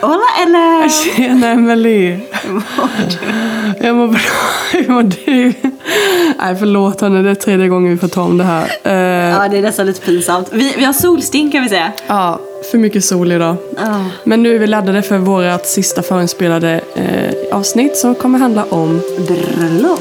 Hola eller? Tjena Emelie! Jag mår bra. Hur mår du? Nej förlåt henne, det är tredje gången vi får ta om det här. Eh, Ja, det är nästan lite pinsamt. Vi, vi har solsting kan vi säga. ja, för mycket sol idag. Ja. Men nu är vi laddade för vårt sista förinspelade eh, avsnitt som kommer handla om Bröllop.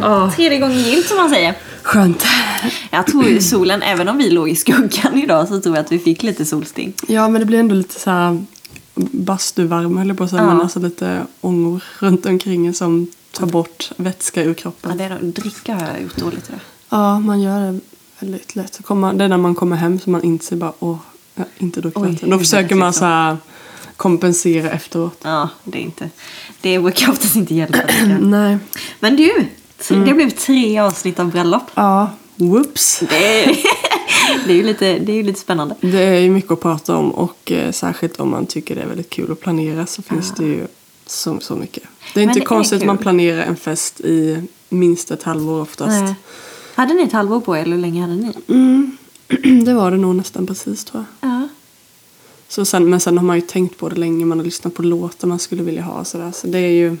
Den. Ja. Tredje gången gillt som man säger. Skönt. Jag tror ju solen, även om vi låg i skuggan idag, så tror jag att vi fick lite solsting. Ja men det blir ändå lite så här bastuvärme höll jag på att säga. Ja. Men alltså lite ångor runt omkring som tar bort vätska ur Ja, kroppen. det är, dricka har jag gjort dåligt idag. Ja, man gör det väldigt lätt. Så kommer, det är när man kommer hem som man inser bara åh, jag har inte druckit vatten. Då försöker man så här kompensera efteråt. Ja, det är inte... Det brukar oftast inte hjälpa. Nej. Men du, t- det blev tre avsnitt av bröllop. Ja, whoops. Det är, det är, ju, lite, det är lite spännande. Det är ju mycket att prata om och eh, särskilt om man tycker det är väldigt kul att planera så finns det ju så, så mycket. Det är Men inte det är konstigt att man planerar en fest i minst ett halvår oftast. Nej. Hade ni ett halvår på er eller hur länge hade ni? Mm. det var det nog nästan precis tror jag. Ja. Så sen, men sen har man ju tänkt på det länge, man har lyssnat på låtar man skulle vilja ha och sådär. Så det är ju...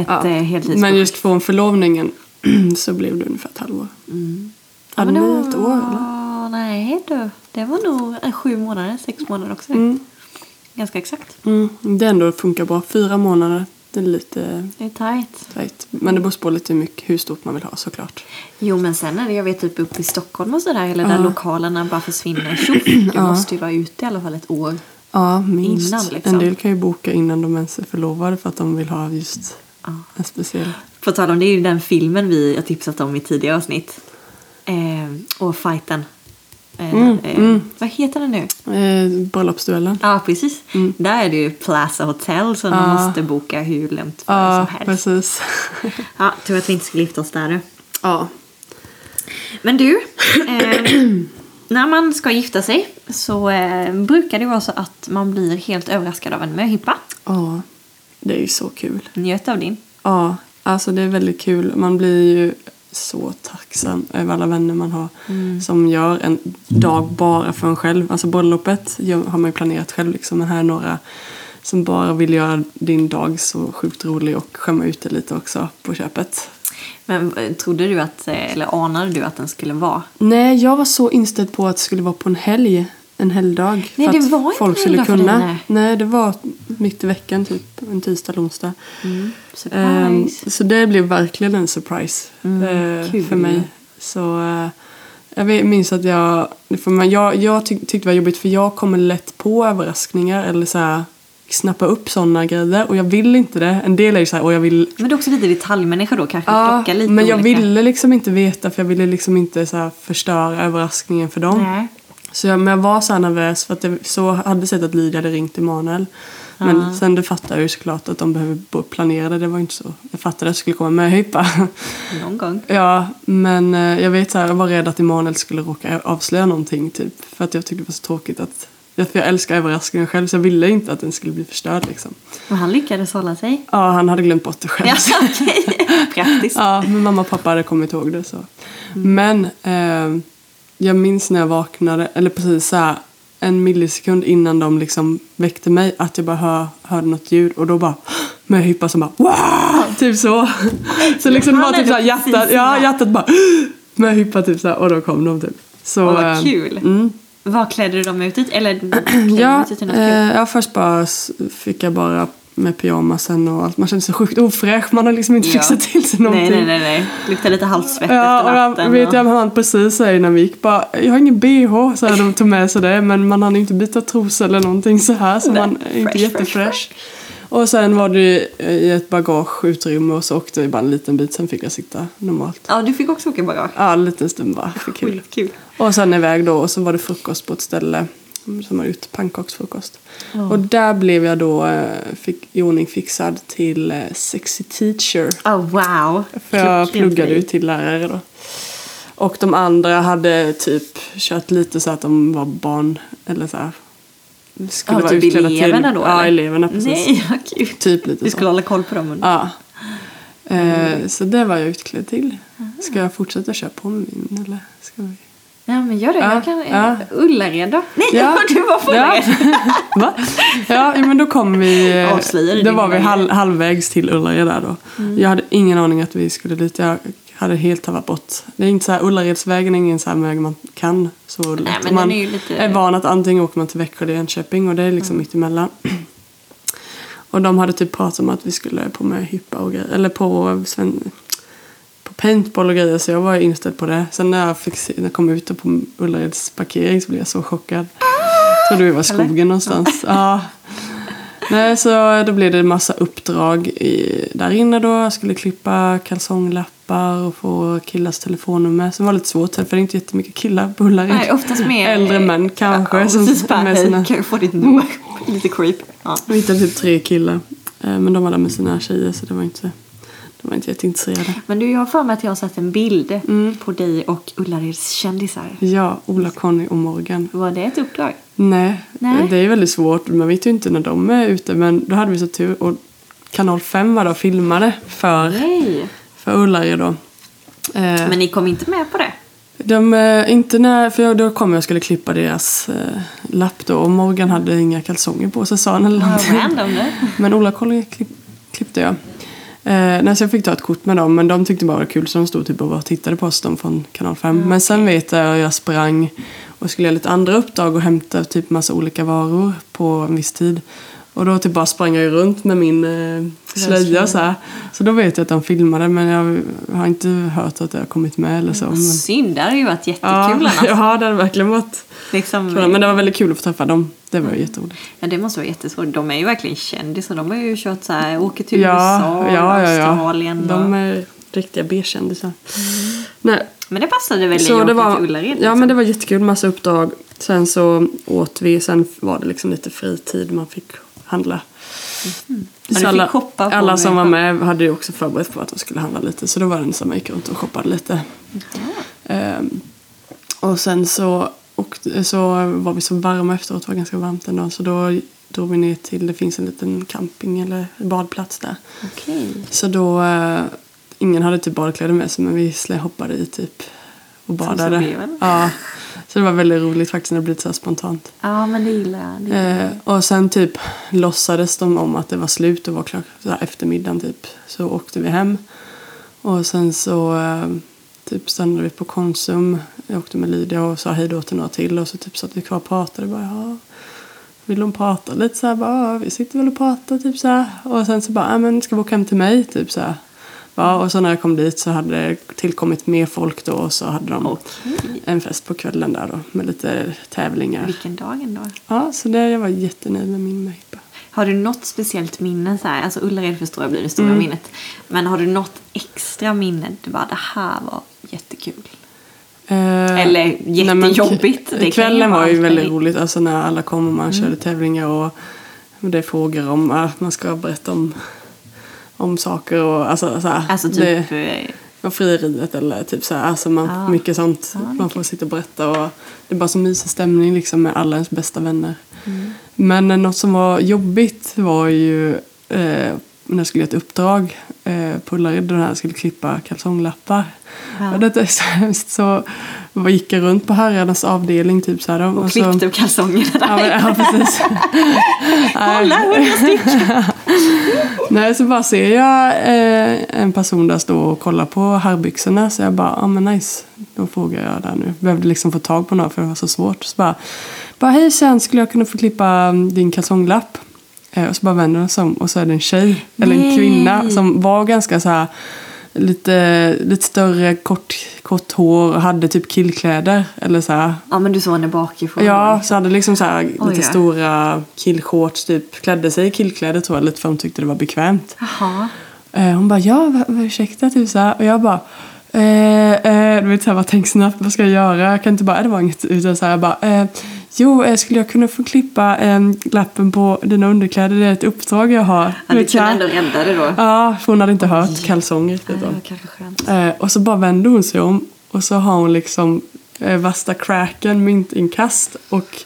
Ett Ja. ja. heltidsprojekt. Men just från förlovningen så blev det ungefär ett halvår. Mm. Hade men det ett år eller? Nej du, det var nog eh, sju månader, sex månader också. Mm. Ganska exakt. Mm. Det ändå funkar bra. Fyra månader, det är lite Det är tajt. tajt. Men det beror på lite mycket hur stort man vill ha såklart. Jo men sen är det, jag vet typ uppe i Stockholm och sådär, eller Ja. där lokalerna bara försvinner. Tjoff, du Ja. måste ju vara ute i alla fall ett år. Ja, minst. Innan, liksom. En del kan ju boka innan de ens är förlovade för att de vill ha just Ja. en speciell. På tal om det är ju den filmen vi har tipsat om i tidigare avsnitt. Eh, och fighten. Eh, Mm, eh, mm. Vad heter den nu? Eh, bröllopsduellen. Ja, precis. Mm. Där är det ju Plaza Hotel som Ja. man måste boka hur före Ja, som helst. precis. Ja, tur att vi inte skulle gifta oss där ja. Men du, eh, när man ska gifta sig så eh, brukar det vara så att man blir helt överraskad av en möhippa. ja, det är ju så kul. Njöt av din. Ja, alltså det är väldigt kul. Man blir ju så tacksam över alla vänner man har som gör en dag bara för en själv. Alltså bröllopet har man ju planerat själv liksom. Men här är några som bara vill göra din dag så sjukt rolig och skämma ut dig lite också på köpet. Men eh, trodde du att, eh, eller anade du att den skulle vara? Nej, jag var så inställd på att det skulle vara på en helg. En helgdag. Nej, för det att var inte folk en skulle kunna. dig, nej. nej, det var mitt i veckan, typ en tisdag eller onsdag. Mm. Surprise. så det blev verkligen en surprise Mm, kul. för mig. Så eh, jag minns att jag, för man, jag, jag tyck, tyckte det var jobbigt för jag kommer lätt på överraskningar eller så här, snappa upp sådana grejer och jag vill inte det. En del är ju så här, och jag vill Men du är också lite detaljmänniska då, kanske Ja, plocka lite men jag olika. ville liksom inte veta för jag ville liksom inte så här förstöra överraskningen för dem. Nej. Så jag, men jag var så nervös för att det, så hade sett att Lydia hade ringt Emanuel. Men Ja. sen det fattade jag ju såklart att de behöver planera det. Det var inte så. Jag fattade att det skulle komma med hypa. Någon gång. ja, men eh, jag vet så här, jag var rädd att Emanuel skulle råka avslöja någonting typ. För att jag tyckte det var så tråkigt att för jag älskar överraskningen själv så jag ville inte att den skulle bli förstörd liksom. Men han lyckades hålla sig. Ja, han hade glömt bort det själv. Ja, okej. Praktiskt. Ja, men mamma och pappa hade kommit ihåg det så. Men eh, jag minns när jag vaknade, eller precis så här, en millisekund innan de liksom väckte mig att jag bara hör, hörde något ljud och då bara med hypa som bara wow! Typ så. Så liksom Han bara typ är så här, precis hjärtat, ja hjärtat bara med hypa typ så här, och då kom de typ. Så, Åh, vad eh, kul. Mm. Vad klädde du dem ut i? Eller klädde Ja, ut i något eh, kul? ja, först bara fick jag bara med pyjamasen och allt. Man kände sig sjukt ofräsch. Man har liksom inte Ja. fixat till sig någonting. Nej, nej, nej, nej. Luktar lite halssvett Ja, efter natten. vet och... jag han precis säger när vi gick bara Jag har ingen bh så här, de tog med sig det men man hann inte byta trosor eller någonting så här så man är inte jättefräsch. Och sen var det i ett bagageutrymme och så åkte vi bara en liten bit sen fick jag sitta normalt. Ja, du fick också åka bagage. Ja, en liten stund bara. För kul. Kul. Och sen iväg då och så var det frukost på ett ställe som har gjort pannkaksfrukost. Ja. Och där blev jag då eh, fick, i ordning fixad till eh, sexy teacher. Oh, wow. För jag Klockrent pluggade ju till lärare då. Och de andra hade typ kört lite så att de var barn eller så här skulle Ja, vara typ utklädda eleverna till. då, Ja, eller? eleverna precis. Nej, vad kul. Typ lite Vi så. skulle hålla koll på dem. under- Ja. Eh, så det var jag utklädd till. Ska jag fortsätta köra på min eller? Ska vi? Ja, men gör det. Ja, Jag kan... ja. Ullared då? Nej, Ja. du var på Ja. Va? Ja, men då kom vi... Avslöjar Då var vi halv, halvvägs till Ullared där då. Jag hade ingen aning att vi skulle dit. Jag hade helt tappat bort. Det är inte så här, Ullaredsvägen är ingen så här väg man kan så lätt. Nej, men man är lite... är van att antingen åker man till Växjö eller Jönköping och det är liksom mitt emellan. Och de hade typ pratat om att vi skulle på med hyppa och grejer. Eller på, Sven, paintball och grejer så jag var inställd på det. Sen när jag, fick se, när jag kom ut på Ullareds parkering så blev jag så chockad. Trodde vi var i skogen Eller? någonstans. Ja. Nej, så då blev det en massa uppdrag i, där inne då. Jag skulle klippa kalsonglappar och få killars telefonnummer. Som var lite svårt för det är inte jättemycket killar på Ullared. Nej, oftast mer... Äldre män kanske. Ja, som. Bara, med sina, kan jag få ditt nummer? Lite creep. Ja. jag hittade typ tre killar. Eh, Men de var där med sina tjejer så det var inte, de var inte jätteintresserade. Men du, jag har för mig att jag har sett en bild Mm. på dig och Ullareds kändisar. Ja, Ola, Conny och Morgan. Var det ett uppdrag? Nej, Nej. det är väldigt svårt. Man vet ju inte när de är ute. Men då hade vi så tur. Och kanal 5 var och filmade för, Nej. för Ullared då. Eh, Men ni kom inte med på det? de, eh, inte när, för jag, då kom jag och skulle klippa deras eh, lapp då. Och Morgan hade inga kalsonger på sig sa han eller någonting. random nu. Men Ola Collier klipp, klippte jag. Eh, så jag fick ta ett kort med dem, men de tyckte bara det var kul så de stod typ och bara tittade på oss de från kanal 5. Men sen vet jag att jag sprang och skulle göra lite andra uppdrag och hämta typ massa olika varor på en viss tid. Och då typ bara sprang jag runt med min eh, slöja så här. Så då vet jag att de filmade men jag har inte hört att det har kommit med eller så. Men, Synd, det hade ju varit jättekul ja, annars. ja, det hade verkligen varit Liksom. Men det var väldigt kul att få träffa dem. Det var ju jätteroligt. Ja, det måste vara jättesvårt. De är ju verkligen kändisar. De har ju kört så här, åker till Ja, USA, ja, ja, ja. Australien. De och... är riktiga B-kändisar. Nej, Men det passade väl i så att det var, till Ullared? ja liksom. men det var jättekul, massa uppdrag. Sen så åt vi, sen var det liksom lite fritid man fick handla. Mm. fick alla, alla som var med hade ju också förberett på att de skulle handla lite. Så då var det en som gick runt och shoppade lite. Ehm, och sen så, och, så var vi så varma efteråt, det var ganska varmt en dag. Så då drog vi ner till, det finns en liten camping eller badplats där. Okej. Så då, eh, ingen hade typ badkläder med sig men vi hoppade i typ och badade. så. Ja, så det var väldigt roligt faktiskt när det blev så spontant. Ja, men det gillar jag. Det gillar jag. Eh, och sen typ låtsades de om att det var slut och var klart så här eftermiddagen typ. Så åkte vi hem. Och sen så eh, typ stannade vi på Konsum. Jag åkte med Lydia och sa hej då till några till. Och så typ satt vi kvar och pratade. Bara, ja, vill de prata lite så här? Bara, vi sitter väl och pratar typ så här. Och sen så bara, ja men ska vi åka hem till mig? Typ så här. Ja, och så när jag kom dit så hade det tillkommit mer folk då och så hade de Okej. en fest på kvällen där då med lite tävlingar. Vilken dag ändå. Ja, så det, jag var jättenöjd med min möhippa. Har du något speciellt minne? Så här? Alltså Ullared förstår jag blir det stora Mm. minnet. Men har du något extra minne? Du bara, det här var jättekul. Eller jättejobbigt. Kan ju kvällen var ju väldigt roligt. Alltså när alla kom och man körde tävlingar och det är frågor om att man ska berätta om, om saker och alltså så här, Alltså det, typ... eh, och frieriet eller typ så här, alltså man, Ah. mycket sånt. Ah, det man får sitta och berätta och det är bara så mysig stämning liksom med alla ens bästa vänner. Men eh, något som var jobbigt var ju eh, när jag skulle göra ett uppdrag eh, på Ullared när jag skulle klippa kalsonglappar. Ja. Och det är så hemskt så vad gick jag runt på herrarnas avdelning typ så här och så- klippte kalsongerna Ja, men, ja precis. Kolla, hundra stycken! Nej, så bara ser jag eh, en person där stå och kolla på herrbyxorna så jag bara, ja men nice. Då frågar jag där nu. Behövde liksom få tag på några för det var så svårt. Så bara, bara hej sen skulle jag kunna få klippa mm, din kalsonglapp? Eh, och så bara vänder hon sig om och så är det en tjej, eller en kvinna som var ganska så här lite, lite större, kort, kort hår och hade typ killkläder. Eller så här, Ja, men du såg henne bakifrån. Ja, så hade liksom så här Oj, lite ja. stora killshorts typ. Klädde sig i killkläder tror jag lite för hon tyckte det var bekvämt. Jaha. Eh, hon bara, ja ursäkta typ så här. Och jag bara, eh, eh, du vet så här, bara tänk snabbt, vad ska jag göra? Jag kan inte bara, "Eh, det var inget. Utan så här, jag bara, eh, jo eh, skulle jag kunna få klippa eh, lappen på dina underkläder? Det är ett uppdrag jag har. Ja, Du kunde här. ändå rädda det då. Ja, för hon hade inte hört kalsonger Ja, det. Eh, och så bara vänder hon sig om och så har hon liksom eh, värsta cracken, myntinkast och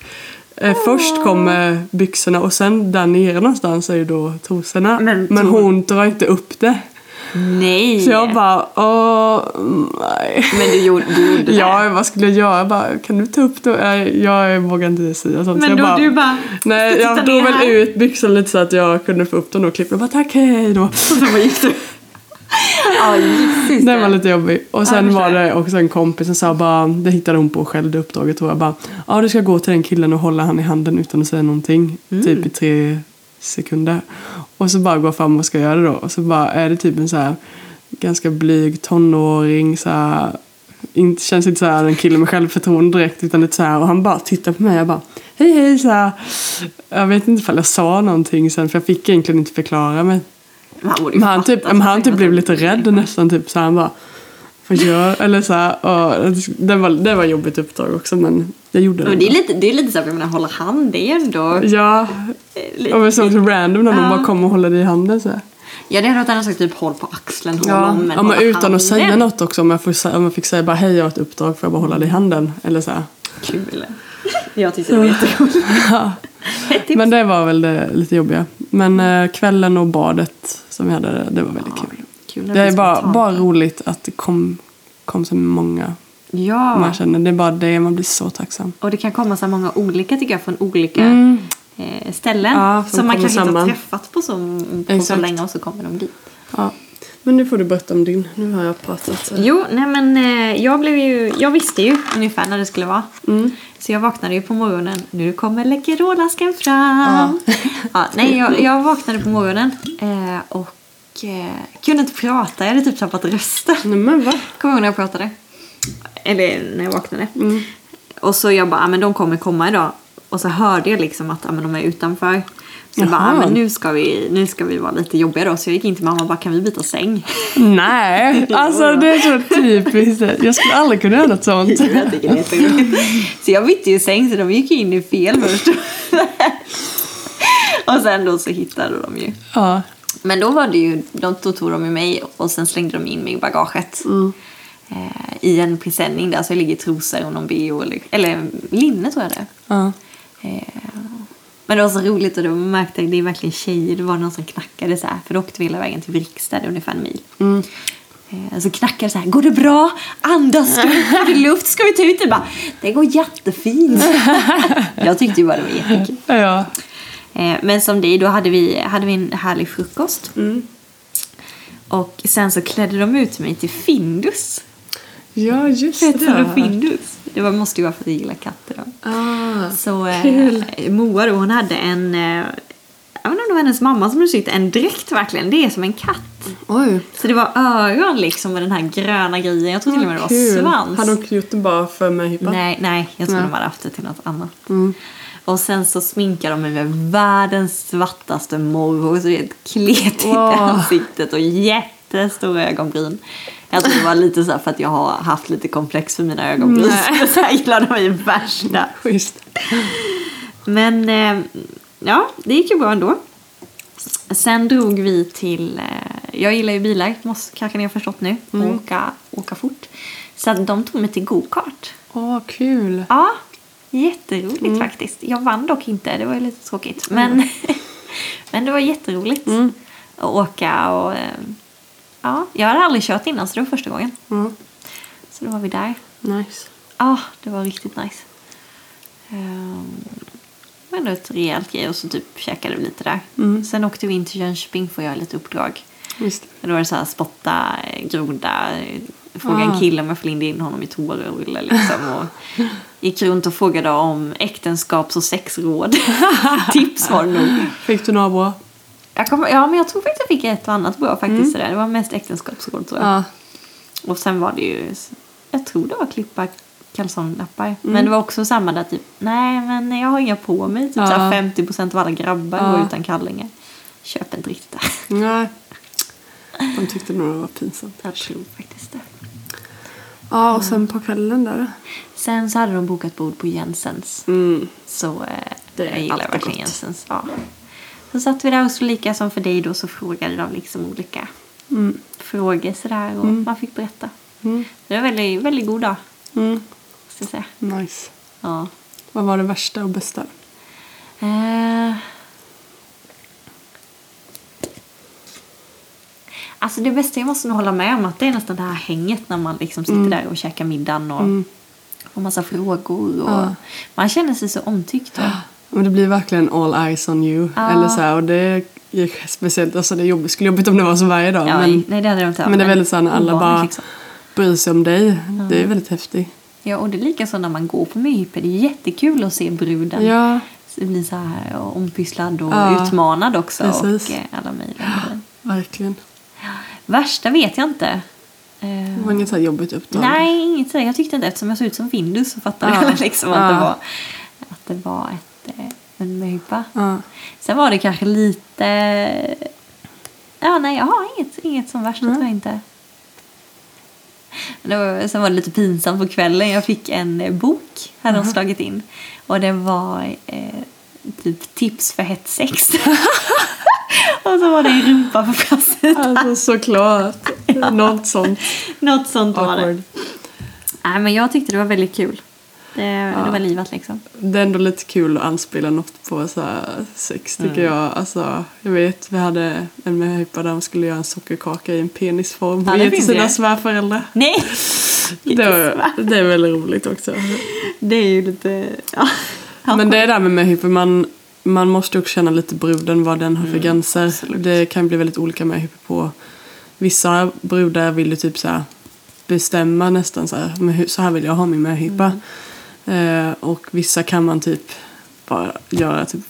Eh, Först kommer byxorna och sen där nere någonstans är ju då trosorna. Men Men, hon drar inte upp det. Nej! Så jag bara, åh, nej. Men du gjorde, du gjorde det? Ja, vad skulle jag göra? Jag bara, kan du ta upp det? Jag, jag vågar inte säga sånt. så Men jag då bara, du bara... Nej, "Ska jag drog väl här?" ut byxorna lite så att jag kunde få upp dem och klippa. Jag bara, tack, hej då. Och så bara gick du. Ja. Den var lite jobbig. Och sen var det också en kompis som sa bara, det hittade hon på själv det uppdraget tror jag bara, ja du ska gå till den killen och hålla han i handen utan att säga någonting. Mm. Typ i tre sekunder. Och så bara gå fram och ska göra det då. Och så bara är det typ en så här ganska blyg tonåring så här, inte, känns inte så här en kille med självförtroende direkt utan lite så här och han bara tittar på mig jag bara hej hej så här. Jag vet inte ifall jag sa någonting sen för jag fick egentligen inte förklara mig. Men han, typ, men han typ blev lite rädd nästan typ så han bara vad gör eller så här, och det var det var ett jobbigt uppdrag också men jag gjorde det. Men det är lite, det är lite så här, jag menar hålla hand, det är ändå... Ja, eh, lite- och så random när Ja. bara kom och håller dig i handen så här. Ja, det hade varit annars sagt typ håll på axeln, håll Ja, om, men ja, men utan handen. att säga något också om jag, får, om jag fick säga bara hej jag har ett uppdrag för jag bara hålla dig i handen eller så här. Kul. Jag tyckte det var jätteroligt. Ja. Men det var väl det lite jobbiga. Men eh, kvällen och badet som vi hade, det var väldigt kul. Kul när Det är bara, bara roligt att det kom, kom så många Ja, man känner. Det är bara det, man blir så tacksam. och det kan komma så många olika tycker jag från olika Mm. eh, ställen. Ja, som som man kanske inte har samman. träffat på så, på så länge och så kommer de dit. Ja. Men nu får du berätta om din. Nu har jag pratat. Jo, nej men eh, jag blev ju, jag visste ju ungefär när det skulle vara. Mm. Så jag vaknade ju på morgonen. Nu kommer Läkerolaskan fram. Ja. nej, jag, jag vaknade på morgonen eh, och kunde inte prata. Jag hade typ tappat rösten. Nej men va? Kommer ihåg när jag pratade? Eller när jag vaknade. Mm. Och så jag bara, ah, men de kommer komma idag. Och så hörde jag liksom att ah, men de är utanför. Så jag bara, ah, men nu ska, vi, nu ska vi vara lite jobbiga då. Så jag gick in till mamma och bara, kan vi byta säng? Nej, alltså det är så typiskt. Jag skulle aldrig kunna göra något sånt. jag tycker det är jätteroligt. Så jag bytte ju säng så de gick in i fel först. och sen då så hittade de ju. Ja. Men då var det ju, de, då tog de ju mig och sen slängde de in mig i bagaget. Eh, I en presenning där så ligger trosor och någon bh eller, eller linne tror jag det ja. Eh, Men det var så roligt och då märkte jag det är verkligen tjejer. Det var någon som knackade så här. För då åkte vi hela vägen till är ungefär en mil. Mm. Eh, Så knackade så här. Går det bra? Andas? Ska vi få luft? Ska vi ta ut det? Bara, det går jättefint. jag tyckte ju bara det var jättekul. Ja. Eh, Men som dig, då hade vi, hade vi en härlig frukost. Mm. Och sen så klädde de ut mig till Findus. Ja, just vad det. Findus? Det var, måste ju vara för att jag gillar katter då. Ah, Så eh. Moa då, hon hade en, eh, jag vet inte om det var hennes mamma som hade sytt en dräkt verkligen. Det är som en katt. oj. Så det var öron liksom med den här gröna grejen. Jag tror till och med det var Kul. svans. Hade hon gjort det bara för möhippa? Nej, nej, jag tror Nej. de hade haft det till något annat. Mm. Och sen så sminkade de mig med världens svartaste morrhår. Så det är ett kletigt Wow. ansiktet och jättestora ögonbryn. Jag tror det var lite så för att jag har haft lite komplex för mina ögonbryn. Så jag gillade de mig värsta. Schysst. Men eh, ja, det gick ju bra ändå. Sen drog vi till, eh, jag gillar ju bilar, måste, kanske ni har förstått nu, och åka, åka fort. Så de tog mig till go-kart. Åh, kul. Ja, jätteroligt faktiskt. Jag vann dock inte, det var ju lite tråkigt. Men, men det var jätteroligt att åka och eh, ja, jag hade aldrig kört innan så det var första gången. Mm. Så då var vi där. Nice. Ja, det var riktigt nice. Um, men det var ett rejält grej och så typ käkade vi lite där. Mm. Sen åkte vi in till Jönköping för att göra lite uppdrag. Just det. Då var det så här spotta, eh, groda, eh, fråga en Ah. kille om jag får in honom i toarulle liksom. Och gick runt och frågade om äktenskaps och sexråd. Tips var det nog. Fick du några bra? Jag kommer, ja, men jag tror faktiskt jag fick ett och annat bra faktiskt. sådär. Det var mest äktenskapsråd tror jag. Ja. Och sen var det ju, jag tror det var klippa kalsonglappar. Mm. Men det var också samma där typ, nej men jag har inga på mig. Typ Ja. såhär 50% av alla grabbar Ja. går utan kallingar. Köp inte riktigt det. Nej. De tyckte nog det var pinsamt. Jag tror faktiskt det. Ja, och sen på kvällen där. Sen så hade de bokat bord på Jensens. Mm. Så eh, Det jag gillar verkligen gott. Jensens. Ja. Så satt vi där och så lika som för dig då så frågade de liksom olika Mm. frågor sådär och man fick berätta. Mm. Det var en väldigt, väldigt god dag. Mm. Ska säga. Nice. Ja. Vad var det värsta och bästa? Eh. Alltså det bästa jag måste nog hålla med om att det är nästan det här hänget när man liksom sitter där och käkar middagen och får massa frågor och Ja. man känner sig så omtyckt. då. Men det blir verkligen all eyes on you. Ja. Eller så här, och det är speciellt, alltså det är jobbigt, skulle jobbigt om det var så varje dag. Ja, men, nej det hade jag inte men det är väldigt så här när alla ovanligt bara liksom. bryr sig om dig. Det är väldigt häftigt. Ja, och det är lika så när man går på möhippa. Det är jättekul att se bruden Ja, bli så här ompysslad och Ja, utmanad också. precis. Och eh, alla möjliga grejer. verkligen. Värsta vet jag inte. Eh, Det var inget så jobbigt uppdrag. nej, inget sådär. Jag tyckte inte eftersom jag såg ut som Findus så fattade Ja. jag liksom att, Ja. det var, att det var ett, eh, en möhippa. Ja. Sen var det kanske lite... Ja, nej, jag har inget, inget som värsta Mm. tror jag inte. Men Det var, sen var det lite pinsamt på kvällen. Jag fick en eh, bok, hade de slagit in. Och det var eh, typ tips för hett sex. och så var det en rumpa på framsidan. Alltså såklart. Något sånt. Något sånt var det. Awkward. Nej, men jag tyckte det var väldigt kul. Det, det var livat liksom. Det är ändå lite kul att anspela något på så sex tycker Mm. jag. Alltså, jag vet, vi hade en möhippa där de skulle göra en sockerkaka i en penisform Ja, och ge till sina det. svärföräldrar. Nej! Det, var, det är väldigt roligt också. Det är ju lite... Ja. Men det är där med möhippor, man, man måste också känna lite bruden vad den har Mm, för gränser. Det kan bli väldigt olika möhippor på. Vissa brudar vill ju typ så bestämma nästan så här, så här vill jag ha min möhippa. Mm. Eh, och vissa kan man typ bara göra typ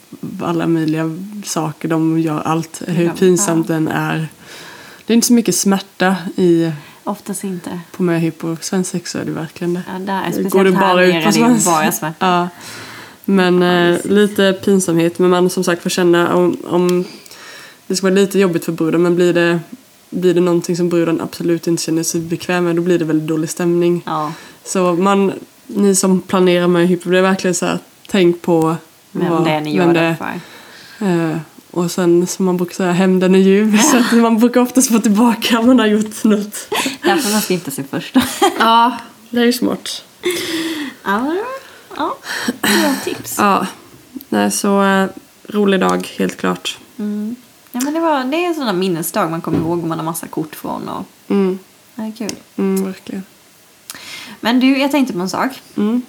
alla möjliga saker. De gör allt, hur Ja. pinsamt den är. Det är inte så mycket smärta i, Oftast inte. på möhippor. Svensexa så är det verkligen det. Ja, där, Går speciellt det här bara ut nere på det svenska? bara smärta. Ja. Men eh, lite pinsamhet. Men man som sagt får känna om, om det ska vara lite jobbigt för bruden. Men blir det, blir det någonting som bruden absolut inte känner sig bekväm med. Då blir det väldigt dålig stämning. Ja, Så man, ni som planerar med hypo, det är verkligen så här, tänk på vem vad- det är ni gör det det för. Eh, och sen som man brukar säga, hämnden är ljuv. Så att man brukar oftast få tillbaka om man har gjort något. Därför man gifta sig först. Ja, det är ju smart. ja, men- ja, bra tips. Ja, nej så eh, rolig dag helt klart. Mm. Ja, men det, var, det är en sån där minnesdag man kommer ihåg och man har massa kort från. Och, Mm, det är kul. mm, verkligen. Men du, jag tänkte på en sak. Mm,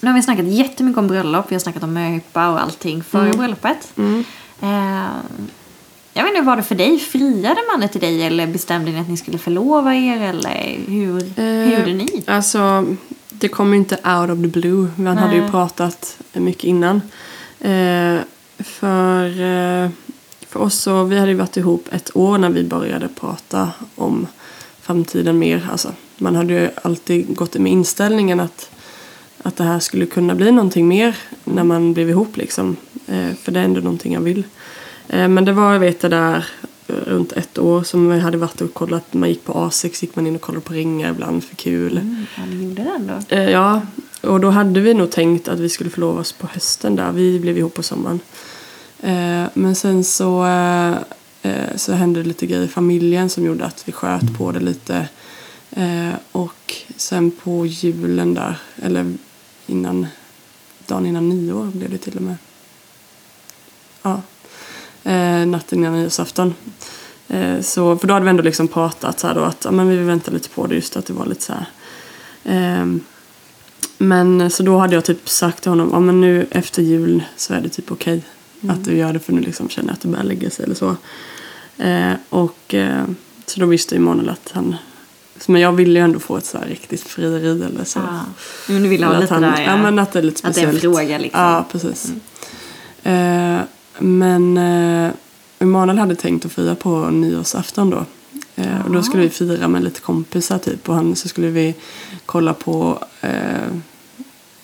Nu har vi snackat jättemycket om bröllop. Vi har snackat om möhippa och allting före bröllopet. mm. Eh, jag vet inte, var det för dig? Friade mannen till dig eller bestämde ni att ni skulle förlova er? Eller hur, hur gjorde ni? Alltså, det kom ju inte out of the blue. Man hade ju Nej. pratat mycket innan. Eh, för, eh, för oss så, vi hade ju varit ihop ett år när vi började prata om framtiden mer. Alltså, man hade ju alltid gått med inställningen att, att det här skulle kunna bli någonting mer när man blev ihop liksom. Eh, för det är ändå någonting jag vill. Eh, men det var, jag vet det där, eh, runt ett år som vi hade varit och kollat. Man gick på A6, gick man in och kollade på ringar ibland för kul. Mm, ja, ni gjorde den då? Eh, ja, och då hade vi nog tänkt att vi skulle förlova oss på hösten där. Vi blev ihop på sommaren. Eh, men sen så, eh, så hände det lite grejer i familjen som gjorde att vi sköt på det lite. Eh, och sen på julen där, eller innan, dagen innan nyår blev det till och med. Ja, eh, natten innan nyårsafton. Eh, så, för då hade vi ändå liksom pratat så här då att ja, men vi vill vänta lite på det just att det var lite så här. Ehm, men så då hade jag typ sagt till honom, ja men nu efter jul så är det typ okej att du gör det för nu liksom känner jag att det börjar lägga sig eller så. Eh, och eh, så då visste ju Manuel att han, men jag ville ju ändå få ett så här riktigt frieri eller så. Ja. Men du ville ha lite han, där, ja. men att det är lite Att det är en speciellt. fråga, liksom. Ja, precis. Eh, men eh, Emanuel hade tänkt att fira på nyårsafton då. Eh, och då skulle vi fira med lite kompisar typ och han, så skulle vi kolla på eh,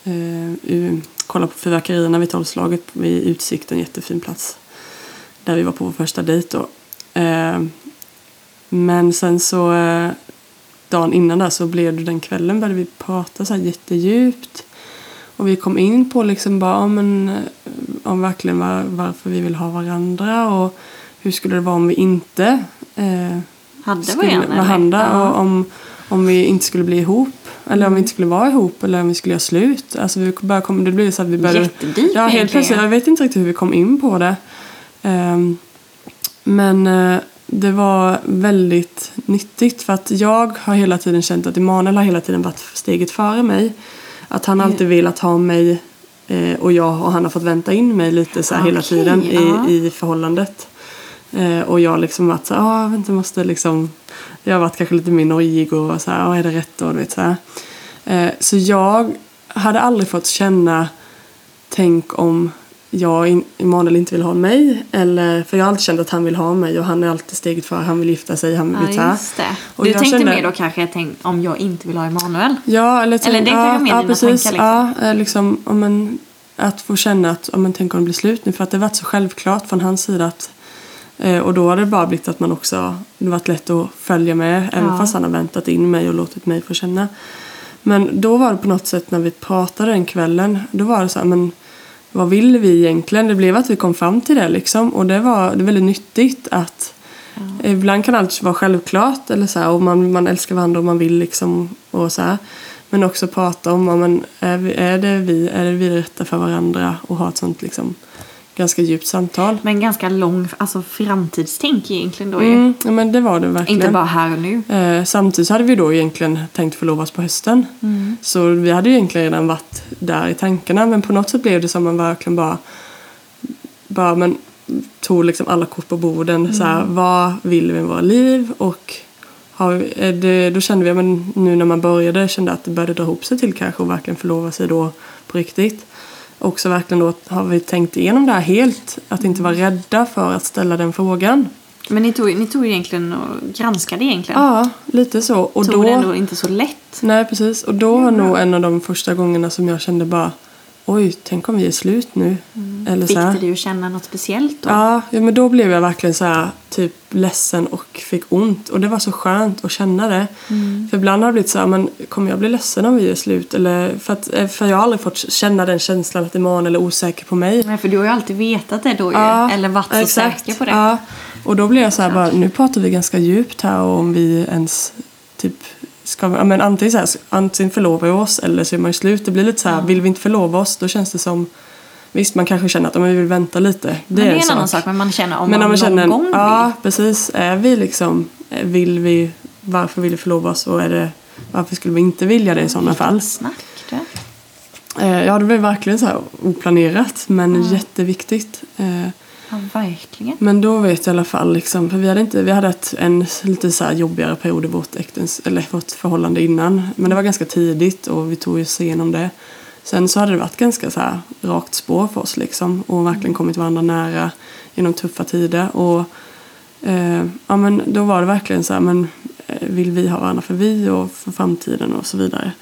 eh, kolla på fyrverkerierna vid tolvslaget vid Utsikten, jättefin plats. Där vi var på vår första dejt då. Eh, men sen så eh, dagen innan där så blev det den kvällen började vi prata så här jättedjupt. Och vi kom in på liksom bara, ja, men, eh, om verkligen var, varför vi vill ha varandra och hur skulle det vara om vi inte eh, Hade skulle varandra? Ja. och om, om vi inte skulle bli ihop. Eller om vi inte skulle vara ihop eller om vi skulle göra slut. Alltså vi började komma, det blev så att vi började... Jättedeep Ja, helt plötsligt. Jag vet inte riktigt hur vi kom in på det. Ehm, men eh, det var väldigt nyttigt för att jag har hela tiden känt att Emanuel har hela tiden varit steget före mig. Att han alltid velat ha mig eh, och jag och han har fått vänta in mig lite så här hela Okej, tiden i, ja. i förhållandet. Eh, och jag liksom varit så här, ah, vänta, måste liksom... Jag har varit kanske lite mer nojig och så här, ah, är det rätt då? Du vet, så här. Eh, så jag hade aldrig fått känna, tänk om jag, in- Emanuel inte vill ha mig. Eller, för jag har alltid känt att han vill ha mig och han är alltid steget före. Han vill gifta sig, han vill Ja, just det. Och Du tänkte kände- mer då kanske jag tänkte, om jag inte vill ha Emanuel. Ja, eller, tänk, Eller det ja, vara mer ja, dina precis. tankar, liksom. Ja, eh, liksom, om en, att få känna att om man tänker om det blir slut nu. För att det har varit så självklart från hans sida att eh, och då har det bara blivit att man också, det varit lätt att följa med även Ja. fast han har väntat in mig och låtit mig få känna. Men då var det på något sätt när vi pratade den kvällen, då var det så här, men vad vill vi egentligen? Det blev att vi kom fram till det liksom och det var det är väldigt nyttigt att Ibland kan allt vara självklart eller så här, och man, man älskar varandra och man vill liksom och så här. Men också prata om vad man, är, vi, är, det vi, är det vi rätta för varandra och ha ett sånt liksom ganska djupt samtal. Men ganska lång alltså framtidstänk egentligen då ju. Mm, ja, men det var det verkligen. Inte bara här och nu. Eh, samtidigt så hade vi då egentligen tänkt förlovas på hösten. Så vi hade ju egentligen redan varit där i tankarna men på något sätt blev det som man verkligen bara, bara men, tog liksom alla kort på borden. Så här, vad vill vi med våra liv? Och har är det, då kände vi, men nu när man började, kände att det började dra ihop sig till kanske och verkligen förlova sig då på riktigt. Också verkligen då har vi tänkt igenom det här helt. Att inte vara rädda för att ställa den frågan. Men ni tog, ni tog egentligen och granskade egentligen. Ja, lite så. Och tog då, det ändå inte så lätt. Nej, precis. Och då var nog en av de första gångerna som jag kände bara Oj, tänk om vi är slut nu. Eller Fick så här. att känna något speciellt då? Ja, ja, men då blev jag verkligen så här, typ ledsen och fick ont. Och det var så skönt att känna det. För ibland har det blivit så här, men kommer jag bli ledsen om vi är slut? Eller, för, att, eh, för jag har aldrig fått känna den känslan att Emanuel är osäker på mig. Nej, för du har ju alltid vetat det då ju. Ja, Eller varit så exakt. säker på det. Ja. Och då blev jag så här, bara, nu pratar vi ganska djupt här och om vi ens typ ska, ja, men antingen, så här, antingen förlovar vi oss eller så är man ju slut. Det blir lite så här, vill vi inte förlova oss då känns det som Visst, man kanske känner att ja, men vi vill vänta lite. Det men det är en sak. annan sak. Men man känner om Men man om man någon känner, gång ja vill. precis, är vi liksom, vill vi, varför vill vi förlova oss och är det, varför skulle vi inte vilja det i sådana fall? Snack du. Eh, ja, det blev verkligen så här oplanerat men jätteviktigt. Ja, verkligen. men då vet jag i alla fall, liksom, för vi hade, inte, vi hade ett, en lite så jobbigare period i vårt, äktens, eller vårt förhållande innan. Men det var ganska tidigt och vi tog oss igenom det. Sen så hade det varit ganska så här rakt spår för oss liksom, och verkligen kommit varandra nära genom tuffa tider. Och, eh, ja, men då var det verkligen så här, men eh, vill vi ha varandra för vi och för framtiden och så vidare.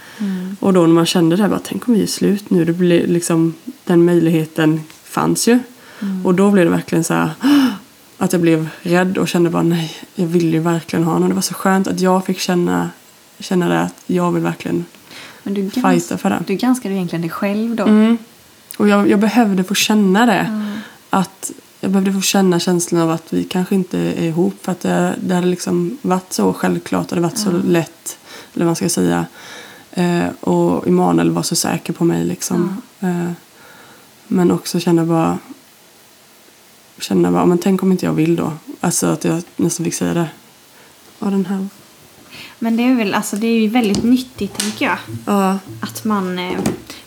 Och då när man kände det, här, bara, tänk om vi är slut nu. Det blir liksom, den möjligheten fanns ju. Och då blev det verkligen så här att jag blev rädd och kände bara nej, jag vill ju verkligen ha honom. Det var så skönt att jag fick känna, känna det att jag vill verkligen Men du, fighta gransk, för det. du granskade egentligen dig själv då. Mm. Och jag, jag behövde få känna det. Att jag behövde få känna känslan av att vi kanske inte är ihop. För att det, det hade liksom varit så självklart och det varit så lätt. Eller vad man ska säga. Eh, och Emanuel var så säker på mig liksom. Eh, men också känna bara känna bara, men tänk om inte jag vill då. Alltså att jag nästan fick säga det. Ja, den här. Men det är väl, alltså det är ju väldigt nyttigt tänker jag. Ja. Att man, eh,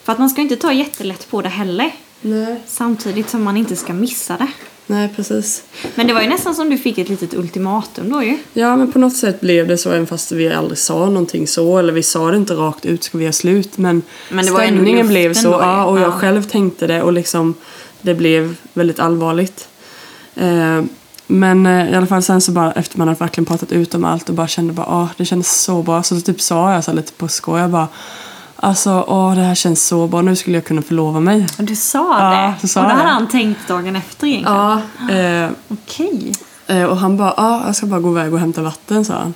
för att man ska inte ta jättelätt på det heller. Nej. Samtidigt som man inte ska missa det. Nej, precis. Men det var ju nästan som du fick ett litet ultimatum då ju. Ja, men på något sätt blev det så även fast vi aldrig sa någonting så. Eller vi sa det inte rakt ut, ska vi göra slut? Men, Men stämningen blev så. Ja, och jag Ja. själv tänkte det och liksom det blev väldigt allvarligt. Eh, men eh, i alla fall sen så bara efter man hade verkligen pratat ut om allt och bara kände bara ah, det kändes så bra. Så typ sa jag så lite på skoj, jag bara Alltså, åh, det här känns så bra. Nu skulle jag kunna förlova mig. Och du sa Ja, det. så sa och jag hade det. han tänkt dagen efter egentligen. Ja. Eh, Okej. Eh, Och han bara, ja, jag ska bara gå iväg och hämta vatten, sa han.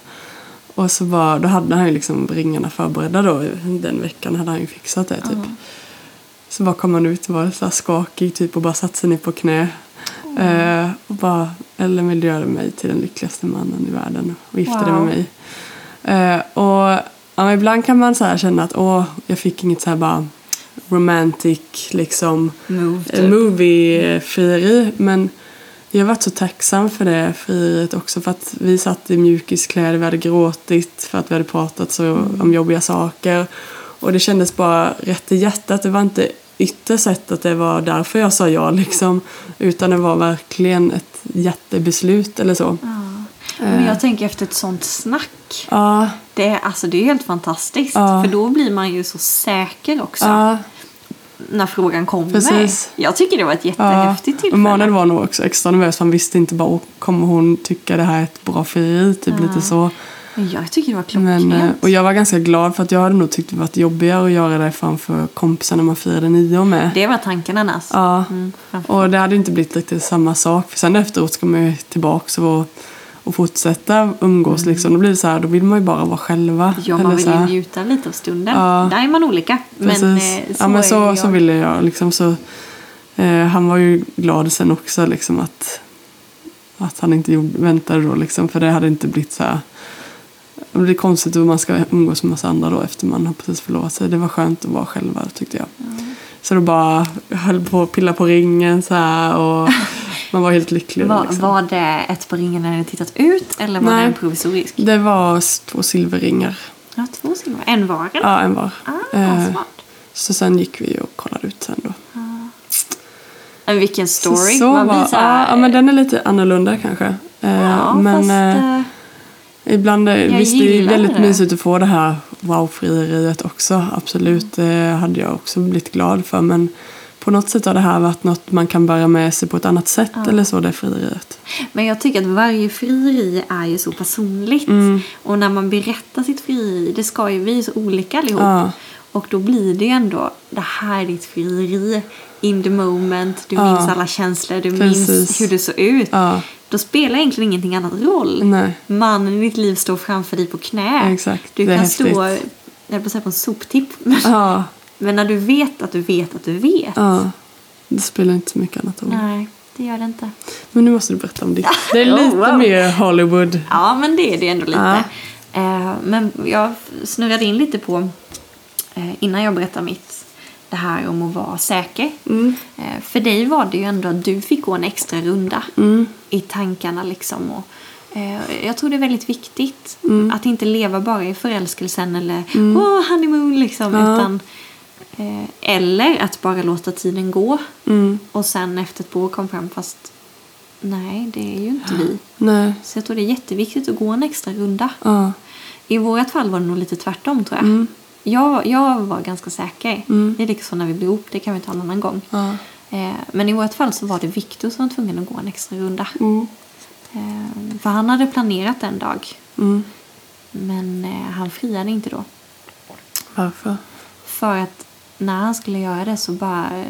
Och så bara, då hade han ju liksom ringarna förberedda då. Den veckan hade han ju fixat det typ. Så bara kom han ut och var så skakig typ och bara satte sig ner på knä. Eh, och bara, du göra mig till den lyckligaste mannen i världen och gifta dig med Wow. mig. Eh, och Ja, ibland kan man så känna att åh, jag fick inget så här bara romantic liksom Move, eh, typ. movie-frieri. Men jag har varit så tacksam för det frieriet också. För att vi satt i mjukiskläder, vi hade gråtit för att vi hade pratat så om jobbiga saker. Och det kändes bara rätt i hjärtat. Det var inte ytterst sett att det var därför jag sa ja liksom. Utan det var verkligen ett jättebeslut eller så. Ja. Men jag tänker efter ett sånt snack. Ja, Det är, alltså, det är helt fantastiskt. Ja. För då blir man ju så säker också. ja, När frågan kommer. Precis. Jag tycker det var ett ja. jättehäftigt Och tillfälle. Manuel var nog också extra nervös. Han visste inte bara, "Åh, kommer hon tycka det här är ett bra frieri? Typ lite så. Men jag tycker det var klockrent. Men, eh, och jag var ganska glad för att jag hade nog tyckt det varit jobbigare att göra det framför kompisar när man firade nio med. Det var tanken annars. Ja, Mm, och det hade inte blivit riktigt samma sak. För sen efteråt ska man ju tillbaka och, och fortsätta umgås. Liksom. Då blir så här, då vill man ju bara vara själva. Ja, man vill ju njuta lite av stunden. Ja. Där är man olika. Precis. Men, eh, så ja, men så, så ville jag. Liksom, så, eh, han var ju glad sen också liksom, att, att han inte gjorde, väntade då. Liksom, för det hade inte blivit så här. Det blir konstigt hur man ska umgås med massa andra då efter man har precis förlovat sig. Det var skönt att vara själva tyckte jag. Så då bara höll på att pilla på ringen så här och man var helt lycklig. Var, liksom. var det ett på ringen när ni tittat ut eller var Nej. det en provisorisk? Det var två silverringar. Ja, två silver. En var en? Ja, en var. Ah, Eh, så sen gick vi och kollade ut sen då. Men vilken Så, story. så man blir var, så här, ja, ja, men den är lite annorlunda kanske. Eh, ja, men fast, eh, eh, ibland, eh, jag visst det är väldigt det. mysigt att få det här wow-frieriet också. Absolut, det hade jag också blivit glad för. Men på något sätt har det här varit något man kan bära med sig på ett annat sätt. Eller så, det frieriet. Men jag tycker att varje frieri är ju så personligt. Mm. Och när man berättar sitt frieri, det ska ju vi så olika allihop. Ja. Och då blir det ju ändå, det här är ditt frieri. In the moment, du Ja. minns alla känslor, du minns Precis. hur du såg ut. Då spelar egentligen ingenting annat roll. nej. Mannen i ditt liv står framför dig på knä. Exakt, Du kan häftigt. stå, jag på på en soptipp. Ja, Men när du vet att du vet att du vet. ja. Det spelar inte så mycket annat roll. Nej, det gör det inte. Men nu måste du berätta om ditt. Det är Oh, lite wow. mer Hollywood. Ja, men det är det ändå lite. Ja. Eh, men jag snurrade in lite på, eh, innan jag berättar mitt, det här om att vara säker. Mm. Eh, för dig var det ju ändå att du fick gå en extra runda Mm. i tankarna liksom. Och, eh, jag tror det är väldigt viktigt Mm. att inte leva bara i förälskelsen eller åh, honeymoon liksom. Ja. Utan, eh, eller att bara låta tiden gå Mm. och sen efter ett år kom fram fast nej, det är ju inte vi. Nej. Så jag tror det är jätteviktigt att gå en extra runda. Ja. I vårt fall var det nog lite tvärtom tror jag. Mm. Jag, jag var ganska säker. Mm. Det är liksom när vi blev ihop, det kan vi ta en annan gång. Ja. Eh, men i vårt fall så var det Viktor som var tvungen att gå en extra runda. Mm. Eh, för han hade planerat en dag. Mm. Men eh, han friade inte då. Varför? För att när han skulle göra det så bara...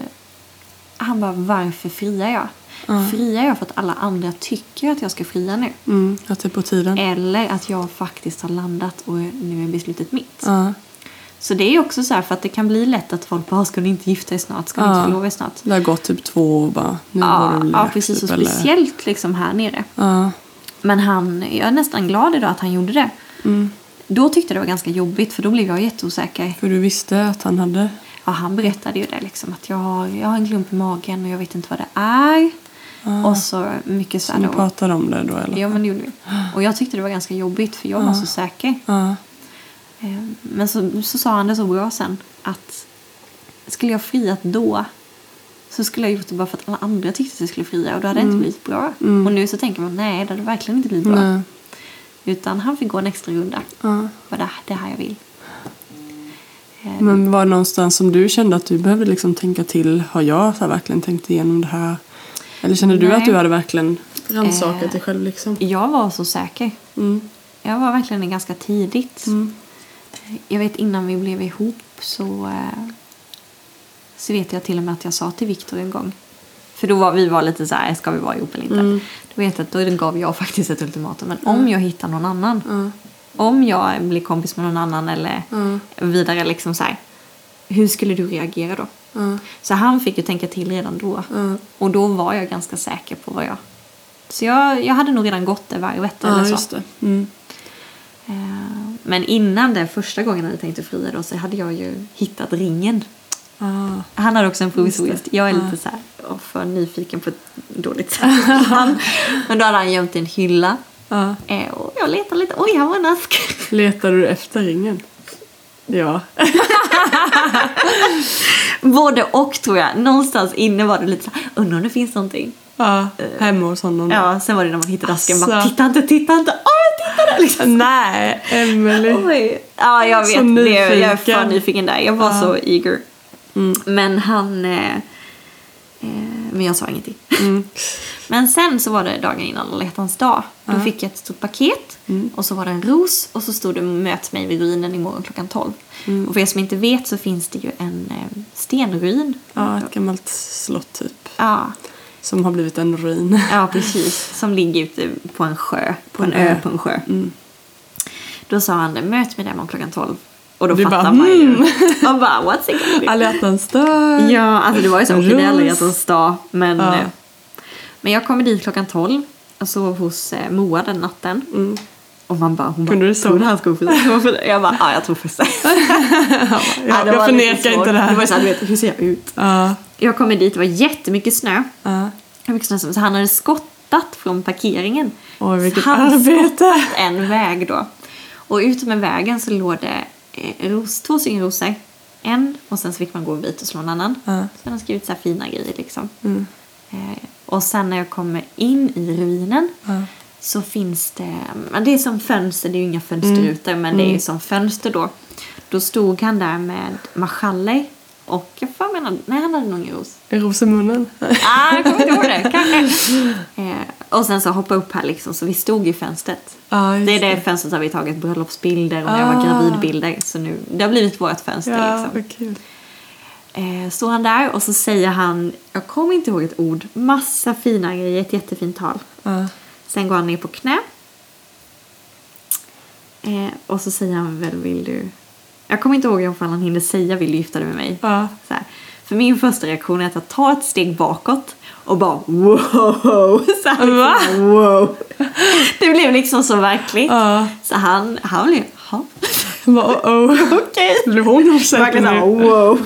Han bara, varför friar jag? Ja. Friar jag för att alla andra tycker att jag ska fria nu? Mm. Att det är på tiden. Eller att jag faktiskt har landat och nu är beslutet mitt? Ja. Så det är också så här för att det kan bli lätt att folk bara, ska du inte gifta dig snart? Ska du Ja. inte förlova snart? Det har gått typ två år bara. Nu var det Ja, ja, precis. typ, Och speciellt liksom här nere. Ja. Men han, jag är nästan glad idag att han gjorde det. Mm. Då tyckte jag det var ganska jobbigt för då blev jag jätteosäker. För du visste att han hade... Ja, han berättade ju det liksom att jag har, jag har en klump i magen och jag vet inte vad det är. Och så mycket så Så ni pratade om det då eller? Ja, men det gjorde vi. Och jag tyckte det var ganska jobbigt för jag var Ja. så säker. Ja. Eh, Men så, så sa han det så bra sen att skulle jag friat då så skulle jag gjort det bara för att alla andra tyckte att jag skulle fria och då hade det inte blivit bra. Mm. Och nu så tänker man nej, det hade verkligen inte blivit bra. Nej. Utan han fick gå en extra runda. Ja. Var det, det här jag vill. Eh, Men var det någonstans som du kände att du behövde liksom tänka till? Har jag så här verkligen tänkt igenom det här? Eller kände du Nej. att du hade verkligen rannsakat Eh. dig själv liksom? Jag var så säker. Mm. Jag var verkligen ganska tidigt. Mm. Jag vet innan vi blev ihop så, eh, så vet jag till och med att jag sa till Viktor en gång. För då var vi var lite så här, ska vi vara ihop eller inte? Mm. Då vet jag att då gav jag faktiskt ett ultimatum. Men om jag hittar någon annan, Ja. om jag blir kompis med någon annan eller Ja. vidare liksom så här. Hur skulle du reagera då? Ja. Så han fick ju tänka till redan då. Och då var jag ganska säker på vad jag... Så jag, jag hade nog redan gått det varvet eller Ja, så. just det. Mm. Eh, Men innan det första gången jag hade tänkt att fria då så hade jag ju hittat ringen. Ah. Han hade också en provisorisk. Jag är lite så här, för nyfiken på ett dåligt sätt. Han- Men då hade han gömt i en hylla. Ja. Eh, och jag letade lite, oj här var en ask. Letar du efter ringen? Ja. Både och tror jag. Någonstans inne var det lite så här, undrar om det finns någonting. ja. Hemma hos honom. Ja, sen var det när man hittade asken, bara Asså. titta inte, titta inte, tittade! Liksom. Nej, Emily. Oj. Ja, jag Så vet. Det, jag är för nyfiken. där. Jag var Ja. så eager. Mm. Men han... Eh, eh, men jag sa ingenting. Mm. Men sen så var det dagen innan alla hjärtans dag. Då fick jag ett stort paket. Mm. Och så var det en ros. Och så stod det möt mig vid ruinen imorgon klockan 12. Mm. Och för er som inte vet så finns det ju en eh, stenruin. Ja, ett gammalt slott typ. Ja, Som har blivit en ruin. ja, precis. Som ligger ute på en sjö. På en en ö ö. på en sjö. Mm. Då sa han möt mig där imorgon klockan 12. Och då Du fattar bara, man ju. mm. Och bara, what's it gonna be? Alla hjärtans dag. Ja, alltså det var ju så. Okej, det är alla hjärtans dag. Men, Ja. eh, men jag kommer dit klockan 12 och sov hos eh, Moa den natten. Mm. Och man bara, hon Kunde bara, du du han ska fira? Jag bara, ja jag tror först. Ja, det jag förnekar inte det här. Det var så här, du vet, hur ser jag ut? Ja. Jag kommer dit, det var jättemycket snö. Ja. Hur mycket snö Så han hade skottat från parkeringen. Oj, vilket Så han arbete. en väg då. Och ute med vägen så låg det eh, ros, två stycken rosor. En och sen så fick man gå en bit och slå en annan. Ja. Så han skrivit så här fina grejer liksom. Mm. Eh, och sen när jag kommer in i ruinen Ja. Så finns det, men det är som fönster, det är ju inga fönsterrutor men det är ju som fönster då. Då stod han där med marschaller och jag får mena, nej han hade nog ingen ros. En ros i munnen. Ah, jag kommer inte ihåg det, kanske. Eh, och sen så hoppa upp här liksom, så vi stod i fönstret. Just Det är det fönstret där vi tagit bröllopsbilder och när jag var Ah. gravidbilder. Så nu, det har blivit vårt fönster Ja, liksom. Eh, står han där och så säger han, jag kommer inte ihåg ett ord, massa fina grejer, ett jättefint tal. Sen går han ner på knä. Eh, och så säger han väl, vill du... Jag kommer inte ihåg ifall han hinner säga, vill du gifta dig med mig? Ja. Så här. För min första reaktion är att jag tar ett steg bakåt och bara wow! Så här, Va? liksom, wow. Det blev liksom så verkligt. Ja. Så han, han blev, jaha, Bara, oh, oh. okej. Blev hon osäker nu? wow.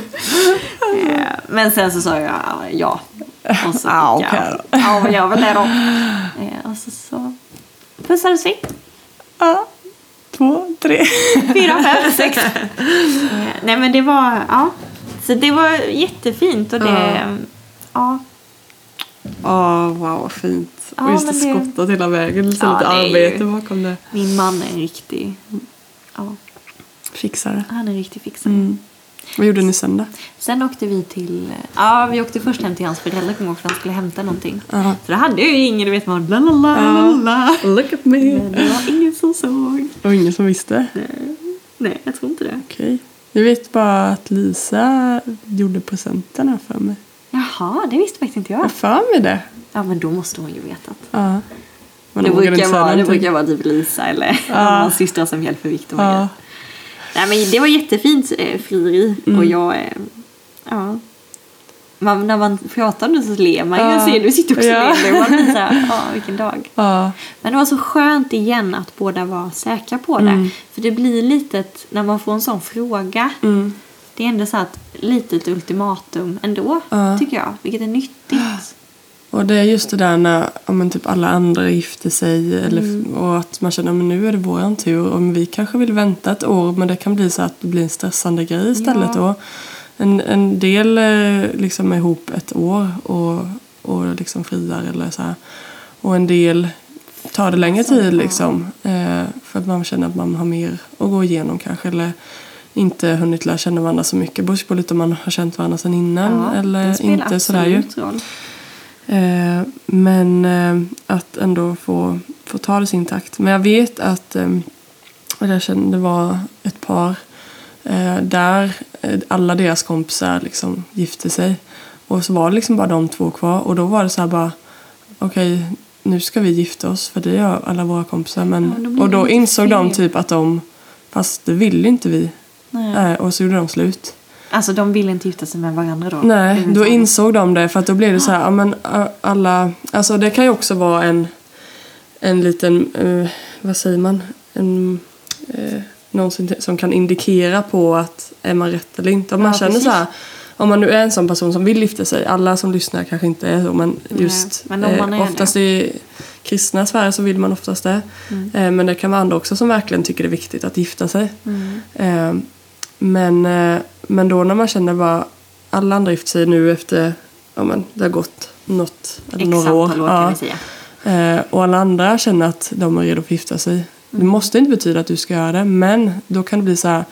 Eh, Men sen så sa jag ja. Och så Ja, fick okej jag, ja, jag väl det då. Eh, Och så, så pussades vi. Ja. Två, tre. Fyra, fem, sex. Eh, Nej men det var, ja. Så det var jättefint och det, Ja. ja. Åh, wow, vad fint. Ja, och just det det- skottat hela vägen. Så Ja, lite arbete ju- bakom det. Min man är en riktig, ja, Fixare. han är en riktig fixare. Mm. Vad gjorde ni sen då? Sen åkte vi till, ja vi åkte först hem till hans föräldrar kommer för han skulle hämta någonting. Ja. Så då hade jag ju ingen, du vet man la la la la la. Look at me. Men det var ingen som såg. Och ingen som visste? Nej, jag tror inte det. Okej. Jag vet bara att Lisa gjorde presenterna för mig. Jaha, det visste faktiskt inte Jag jag. för mig det. Ja, men då måste hon ju vetat. Ja. Men det, brukar vara, det brukar vara typ Lisa eller Ja. någon systrar som hjälper Viktor med Ja. Nej, men det var jättefint eh, frieri Mm. och jag, eh, ja. Man, när man pratar nu så ler man ju Ja. och ser du sitter också Ja. och ler. Man blir såhär, ja vilken dag. Ja. Men det var så skönt igen att båda var säkra på det. Mm. För det blir litet, när man får en sån fråga, Mm. det är ändå så här ett litet ultimatum ändå, tycker jag. Vilket är nyttigt. Och det är just det där när ja, men typ alla andra gifter sig eller, Mm. och att man känner att nu är det våran tur och vi kanske vill vänta ett år men det kan bli så att det blir en stressande grej istället. Ja. Och en, en del eh, liksom är ihop ett år och, och liksom friar eller så här. Och en del tar det längre Så, ja. tid liksom. Eh, för att man känner att man har mer att gå igenom kanske. Eller inte hunnit lära känna varandra så mycket. Beror på lite om man har känt varandra sedan innan det eller inte sådär ju. roll. Eh, men eh, att ändå få, få ta det sin takt. Men jag vet att eh, och jag kände det var ett par eh, där eh, alla deras kompisar liksom gifte sig. Och så var det liksom bara de två kvar. Och då var det så här bara okej nu ska vi gifta oss för det gör alla våra kompisar. Men, Ja, då och då insåg de typ att de fast det ville inte vi. Nej. Eh, och så gjorde de slut. Alltså de vill inte gifta sig med varandra då? Nej, Det då säga. insåg de det för att då blev det så här, ja men alla, alltså det kan ju också vara en, en liten, eh, vad säger man, en, eh, någon som, kan indikera på att är man rätt eller inte. Om man Ja, känner precis. så här, om man nu är en sån person som vill gifta sig, alla som lyssnar kanske inte är så men just men om man eh, oftast i kristna sfärer så vill man oftast det. Mm. Eh, men det kan vara andra också som verkligen tycker det är viktigt att gifta sig. Mm. Men, eh, men då när man känner bara alla andra gifter sig nu efter, ja men det har gått något, eller några år. år ja. kan vi säga. Eh, och alla andra känner att de är redo för att gifta sig. Mm. Det måste inte betyda att du ska göra det, men då kan det bli så här,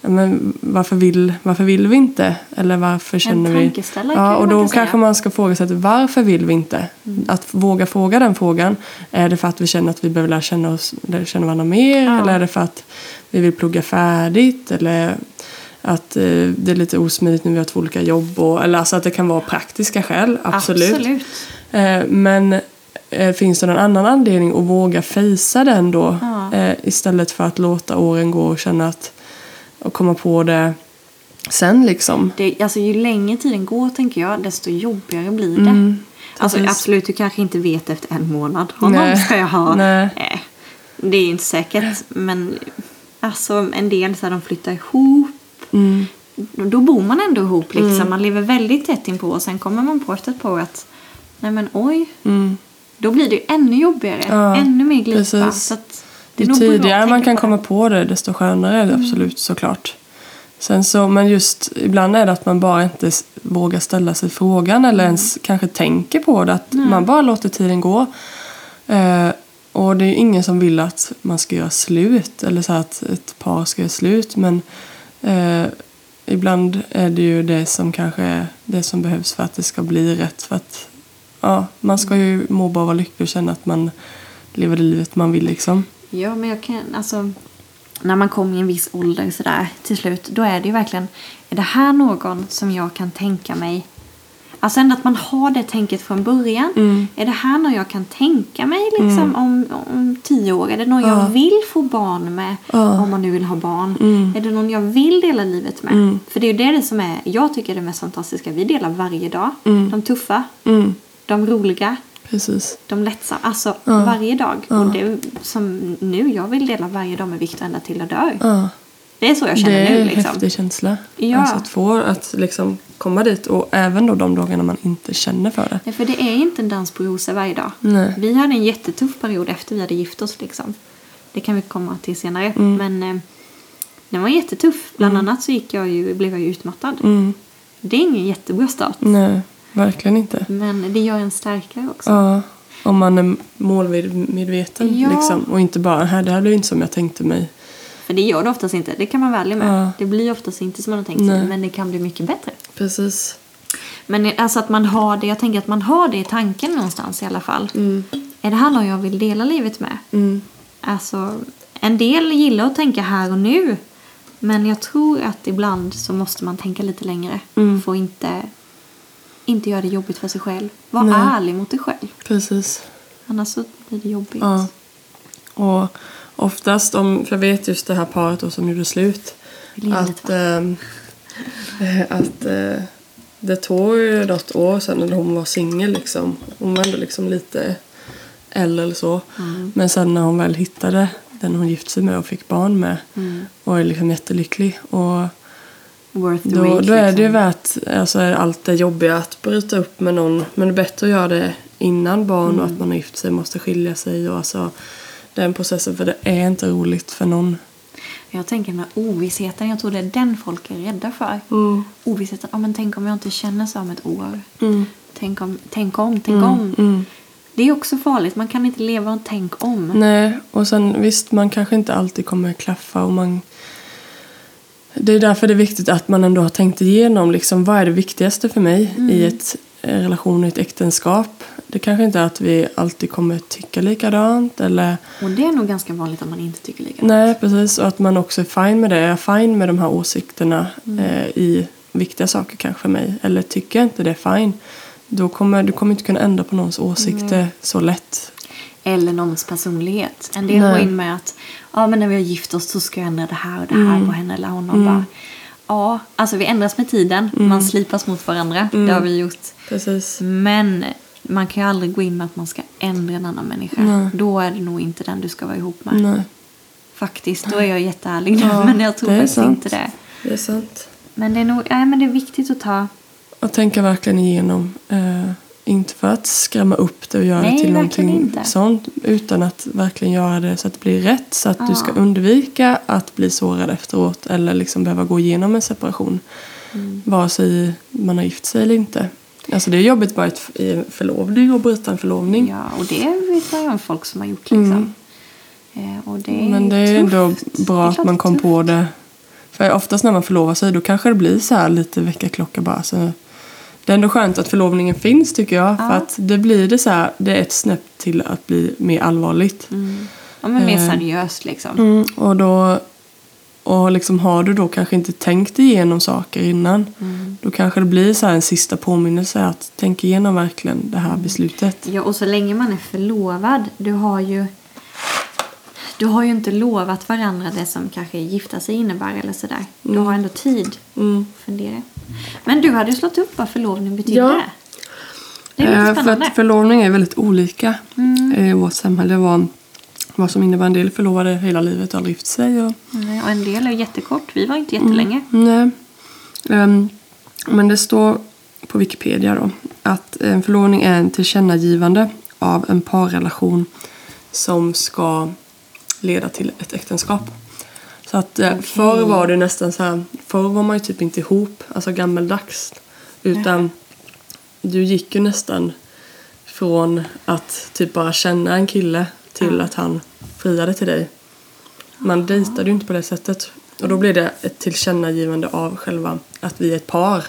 men varför, vill, varför vill vi inte? Eller varför känner vi... Ja, och man då kan kanske säga. man ska fråga sig varför vill vi inte? Mm. Att våga fråga den frågan. Är det för att vi känner att vi behöver lära känna, oss, lära känna varandra mer? Ja. Eller är det för att vi vill plugga färdigt? Eller att eh, det är lite osmidigt när vi har två olika jobb? Och, eller alltså att det kan vara praktiska skäl, absolut. Absolut. Eh, men eh, finns det någon annan anledning att våga fejsa den då? Ja. Eh, istället för att låta åren gå och känna att och komma på det sen liksom. Det, alltså, ju längre tiden går, tänker jag, desto jobbigare blir det. Mm, alltså, absolut, du kanske inte vet efter en månad. Honom Nej. ska jag ha. Nej. Eh, det är inte säkert. Men alltså, en del så här, de flyttar ihop. Mm. Då bor man ändå ihop. Liksom. Man lever väldigt tätt inpå. Och sen kommer man på efter år att nej men oj. Mm. Då blir det ju ännu jobbigare. Ja, ännu mer glipa. precis. Så det Ju tidigare man kan på komma på det desto skönare är det Mm. absolut såklart. Sen så, men just ibland är det att man bara inte vågar ställa sig frågan eller ens kanske tänker på det. Att man bara låter tiden gå. Eh, och det är ju ingen som vill att man ska göra slut eller så att ett par ska göra slut. Men eh, ibland är det ju det som kanske är det som behövs för att det ska bli rätt. För att ja, man ska ju må bra och vara lycklig och känna att man lever det livet man vill liksom. Ja, men jag kan, alltså, när man kommer i en viss ålder sådär till slut, då är det ju verkligen, är det här någon som jag kan tänka mig, alltså ändå att man har det tänket från början, Mm. är det här någon jag kan tänka mig liksom om, om tio år, är det någon Ja. jag vill få barn med, Ja. om man nu vill ha barn, Mm. är det någon jag vill dela livet med? Mm. För det är ju det som är, jag tycker är det mest fantastiska, vi delar varje dag, Mm. de tuffa, Mm, de roliga, precis. de lättsamma, alltså Ja. varje dag. Och det som nu, jag vill dela varje dag med Viktor ända till jag dör. Det är så jag Det känner är nu en liksom. häftig känsla. Ja. Alltså att få att liksom komma dit och även då de dagarna man inte känner för det. Nej, för det är inte en dans på rosor varje dag. Nej. Vi hade en jättetuff period efter vi hade gift oss liksom. Det kan vi komma till senare. Mm. Men eh, den var jättetuff. Bland annat så gick jag ju, blev jag ju utmattad. Mm. Det är ingen jättebra start. Nej, verkligen inte. Men det gör en starkare också. Ja, om man är målmedveten Ja. liksom. Och inte bara, här, det här blev inte som jag tänkte mig. För det gör det oftast inte. Det kan man vara ärlig med. Ja. Det blir oftast inte som man har tänkt sig. Nej. Men det kan bli mycket bättre. Precis. Men alltså att man har det, jag tänker att man har det i tanken någonstans i alla fall. Mm. Är det här någon jag vill dela livet med? Mm. Alltså, en del gillar att tänka här och nu. Men jag tror att ibland så måste man tänka lite längre. Mm. Att inte, inte göra det jobbigt för sig själv. Var Nej. ärlig mot dig själv. Precis. Annars så blir det jobbigt. Ja. Och oftast, om, för jag vet just det här paret då som gjorde slut. Att, ehm, eh, att eh, det tog ju något år sedan när hon var singel liksom. Hon var ändå liksom lite äldre eller så. Mm. Men sen när hon väl hittade den hon gifte sig med och fick barn med Mm. och är liksom jättelycklig. Och Worth då, wait, då är det ju liksom. värt alltså, allt det jobbiga att bryta upp med någon. Men det är bättre att göra det innan barn och Mm. att man har gift sig måste skilja sig. Och alltså, den processen, för det är inte roligt för någon. Jag tänker den här ovissheten, jag tror det är den folk är rädda för. Mm. Ovissheten, ja men tänk om jag inte känner så om ett år. Mm. Tänk om, tänk om, tänk Mm. om. Mm. Det är också farligt, man kan inte leva och tänk om. Nej, och sen visst, man kanske inte alltid kommer klaffa och man... Det är därför det är viktigt att man ändå har tänkt igenom liksom, vad är det viktigaste för mig i ett relation, i ett äktenskap. Det kanske inte är att vi alltid kommer tycka likadant eller... Och det är nog ganska vanligt att man inte tycker likadant. Nej, precis. Och att man också är fine med det. Jag är fine med de här åsikterna eh, i viktiga saker kanske för mig. Eller tycker jag inte det är fine. Då kommer du kommer inte kunna ändra på någons åsikter så lätt. Eller någons personlighet. En del går in med att ja, men när vi har gift oss så ska jag ändra det här och det här på henne eller honom. Bara, ja, alltså vi ändras med tiden. Man slipas mot varandra. Det har vi gjort. Precis. Men man kan ju aldrig gå in med att man ska ändra en annan människa. Nej. Då är det nog inte den du ska vara ihop med. Nej. faktiskt. Då är jag jätteärlig nu. Ja, men jag tror faktiskt sant. inte det. Det är sant. Men det är nog, nej, men det är viktigt att ta... Och tänka verkligen igenom. Eh, inte för att skrämma upp det och göra Nej, det till någonting inte. sånt. Utan att verkligen göra det så att det blir rätt. Så att Ja. du ska undvika att bli sårad efteråt. Eller liksom behöva gå igenom en separation. Mm. Vare sig man har gift sig eller inte. Alltså det är jobbigt bara i en förlovning och bryta en förlovning. Ja, och det vet ju om folk som har gjort liksom. Eh, och det är Mm. Men det är tufft. ändå bra att man kom tufft. på det. För oftast när man förlovar sig då kanske det blir så här lite väckarklocka bara. Så det är ändå skönt att förlovningen finns tycker jag. För Ja. att det blir det så här, det är ett snäpp till att bli mer allvarligt. Ja, men mer Eh, seriöst liksom. Mm, och då och liksom har du då kanske inte tänkt igenom saker innan. Mm. Då kanske det blir så här en sista påminnelse att tänka igenom verkligen det Mm. här beslutet. Ja, och så länge man är förlovad, du har ju du har ju inte lovat varandra det som kanske gifta sig innebär eller sådär. Du har ändå tid Mm. att fundera. Men du hade ju slått upp vad förlovning betyder. Ja. Det är Eh, För att förlovning är väldigt olika Mm. i vårt samhälle. Vad, vad som innebär en del förlovade hela livet och aldrig gift sig. Och, Nej, Och en del är jättekort. Vi var inte jättelänge. nej. Ehm, men det står på Wikipedia då att en förlovning är en tillkännagivande av en parrelation som ska leda till ett äktenskap. Så att eh, Okej. förr var det nästan så här, förr var man ju typ inte ihop, alltså gammeldags. Utan du gick ju nästan från att typ bara känna en kille till Ja. att han friade till dig. Man dejtade ju inte på det sättet. Och då blir det ett tillkännagivande av själva att vi är ett par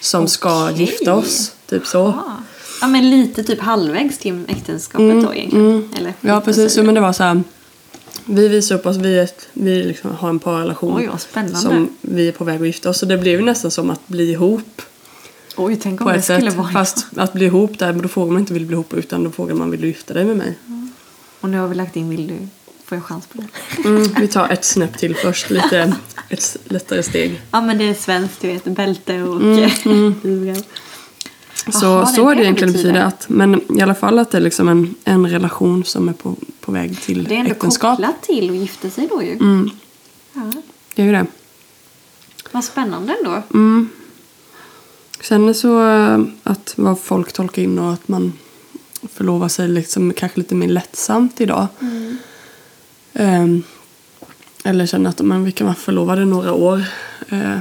som ska Okej. gifta oss. Typ så. Ja. ja, men lite typ halvvägs till äktenskapet då egentligen. mm. Eller Ja precis, men det var så här. Vi visar upp oss, vi, ett, vi liksom har en parrelation. Oj, vad spännande. Som vi är på väg att gifta oss. Så det blev ju nästan som att bli ihop Oj, tänk om det ett skulle sätt. vara Fast att bli ihop där, då frågar man inte vill bli ihop utan då frågar man vill du gifta dig med mig. Och nu har vi lagt in vill du får jag chans på det? Mm, vi tar ett snäpp till först, lite ett lättare steg. Ja men det är svenskt du vet, bälte och Mm, livrem. Så, Jaha, så det är det egentligen betyder. betyder att, men i alla fall att det är liksom en, en relation som är på, på väg till Det är ändå äktenskap. kopplat till att gifta sig då ju. Mm, Ja. det är ju det. Vad spännande ändå. Mm. Sen så eh, att vad folk tolkar in och att man förlovar sig liksom kanske lite mer lättsamt idag. Ehm, eller känner att man, vi kan vara förlovade några år. Eh,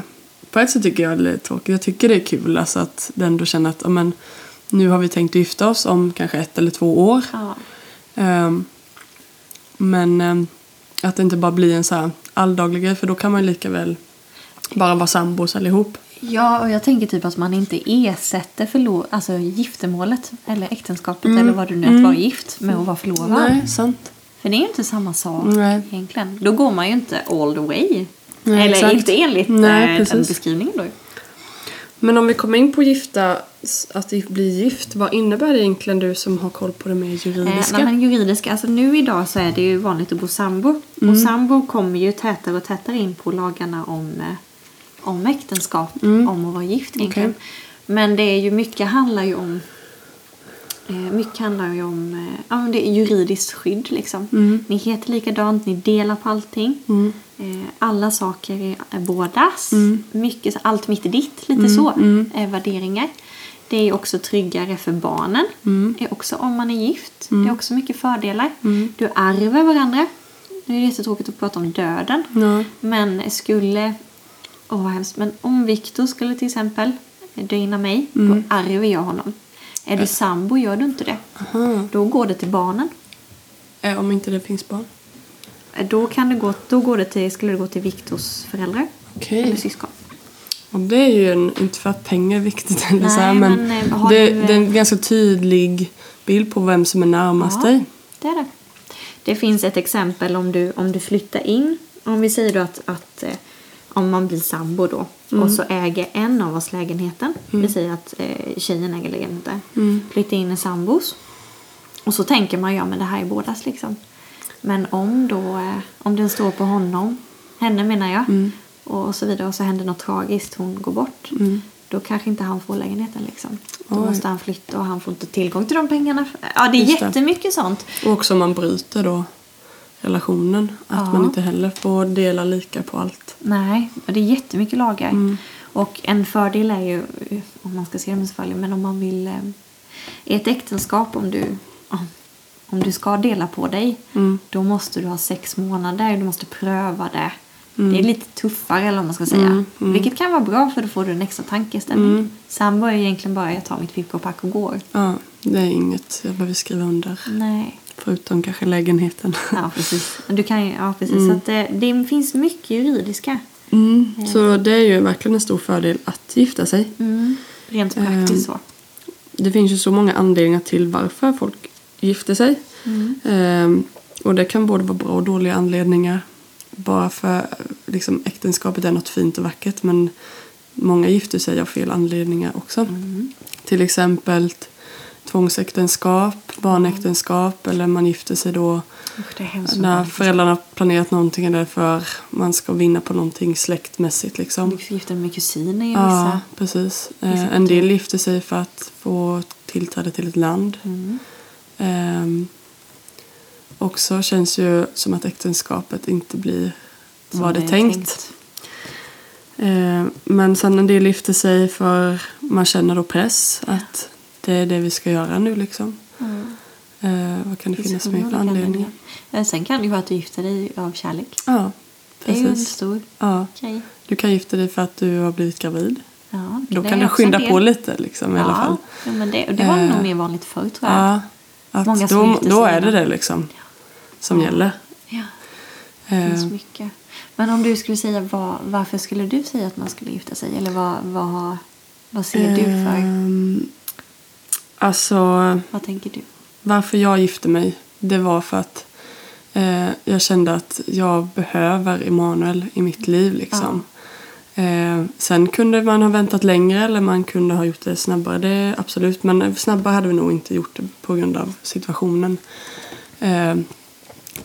på ett sätt tycker jag det är tråkigt. Jag tycker det är kul alltså att det ändå känner att ja, men, nu har vi tänkt gifta oss om kanske ett eller två år. Ja. Ehm, men ehm, att det inte bara blir en så här alldaglig grej för då kan man ju lika väl bara vara sambos allihop. ja, och jag tänker typ att man inte ersätter förlo- alltså giftermålet eller äktenskapet eller vad du nu är att vara gift med att vara förlovad. Nej, sant. För det är ju inte samma sak Nej. egentligen. Då går man ju inte all the way. Nej, eller exakt. inte enligt Nej, eh, beskrivningen då. Men om vi kommer in på gifta, att bli gift, vad innebär det egentligen du som har koll på det mer Eh, juridiska? nej, men juridiska, alltså nu idag så är det ju vanligt att bo sambo. Mm. Och sambo kommer ju tätare och tätare in på lagarna om, eh, om äktenskap, Mm. om att vara gift egentligen. Men det är ju mycket handlar ju om eh, mycket handlar ju om eh, ja, men det är juridiskt skydd liksom. Mm. Ni heter likadant, ni delar på allting. Mm. Eh, alla saker är, är bådas. Mm. Mycket, allt mitt är ditt, lite så. Eh, värderingar. Det är också tryggare för barnen. Mm. Är också om man är gift. Det är också mycket fördelar. Du ärver varandra. Nu är det jättetråkigt att prata om döden. Men skulle... Åh vad hemskt. Men om Viktor skulle till exempel dö innan mig. Mm. Då ärver jag honom. Är du sambo gör du inte det. Aha. Då går det till barnen. Eh, om inte det finns barn? Då, kan det gå, då går det till, skulle det gå till Viktors föräldrar. Okej. Eller syskon. Och det är ju en, inte för att pengar är viktigt eller Nej, så här, men, men, eh, det, du, eh, det är en ganska tydlig bild på vem som är närmast Ja. dig. Det är det. Det finns ett exempel om du, om du flyttar in. Om vi säger då att, att eh, om man blir sambo då och så äger en av oss lägenheten. Vi säger att eh, tjejen äger lägenheten. Flyttar in i sambos. Och så tänker man ja men det här är bådas liksom. Men om då, eh, om den står på honom, henne menar jag. Och så vidare och så händer något tragiskt, hon går bort. Då kanske inte han får lägenheten liksom. Då Oj. måste han flytta och han får inte tillgång till de pengarna. Ja det är Just det. jättemycket sånt. Och också om man bryter då relationen. Att Ja. man inte heller får dela lika på allt. Nej, det är jättemycket lagar. Mm. Och en fördel är ju, om man ska se det som fördel, men om man vill... eh, I ett äktenskap, om du, om du ska dela på dig, Mm. då måste du ha sex månader. Du måste pröva det. Mm. Det är lite tuffare, eller vad man ska säga. Mm, mm. Vilket kan vara bra, för då får du en extra tankeställning. Mm. Sambo är egentligen bara jag tar mitt pick och pack och går. Ja, det är inget jag behöver skriva under. Nej. Förutom kanske lägenheten. Ja, precis. Du kan ja, precis. Mm. Så att det, det finns mycket juridiska. Mm. Så det är ju verkligen en stor fördel att gifta sig. Mm. Rent praktiskt så. Det finns ju så många anledningar till varför folk gifter sig. Ehm, och det kan både vara bra och dåliga anledningar. Bara för liksom, äktenskapet är något fint och vackert men många gifter sig av fel anledningar också. Mm. Till exempel tvångsäktenskap, barnäktenskap eller man gifter sig då Usch, när föräldrarna planerat någonting eller för man ska vinna på någonting släktmässigt. Liksom. Du gifter med kusiner Ja, vissa. precis. Vissa Eh, en del gifter sig för att få tillträde till ett land. Mm. Ehm, också känns ju som att äktenskapet inte blir Som vad det är är tänkt. Ehm, men sen en del gifter sig för man känner då press att det är det vi ska göra nu liksom. Mm. Ehm, vad kan det finns finnas mer för anledningar? Eh, Sen kan det ju vara att du gifter dig av kärlek. Ja, Det är ju en precis. stor Ja. grej. Du kan gifta dig för att du har blivit gravid. Ja, Då det kan du skynda på lite liksom, i alla fall. Ja, men det, det var Eh, nog mer vanligt förr tror jag. Ja, att Många som då, då är det det liksom som gäller. Ja, det Eh, finns mycket. Men om du skulle säga vad, varför skulle du säga att man skulle gifta sig? Eller vad, vad, vad ser du för? Alltså, Vad tänker du? varför jag gifte mig, det var för att eh, jag kände att jag behöver Emanuel i mitt liv. Liksom. Eh, sen kunde man ha väntat längre eller man kunde ha gjort det snabbare. Det absolut, men snabbare hade vi nog inte gjort det på grund av situationen. Eh,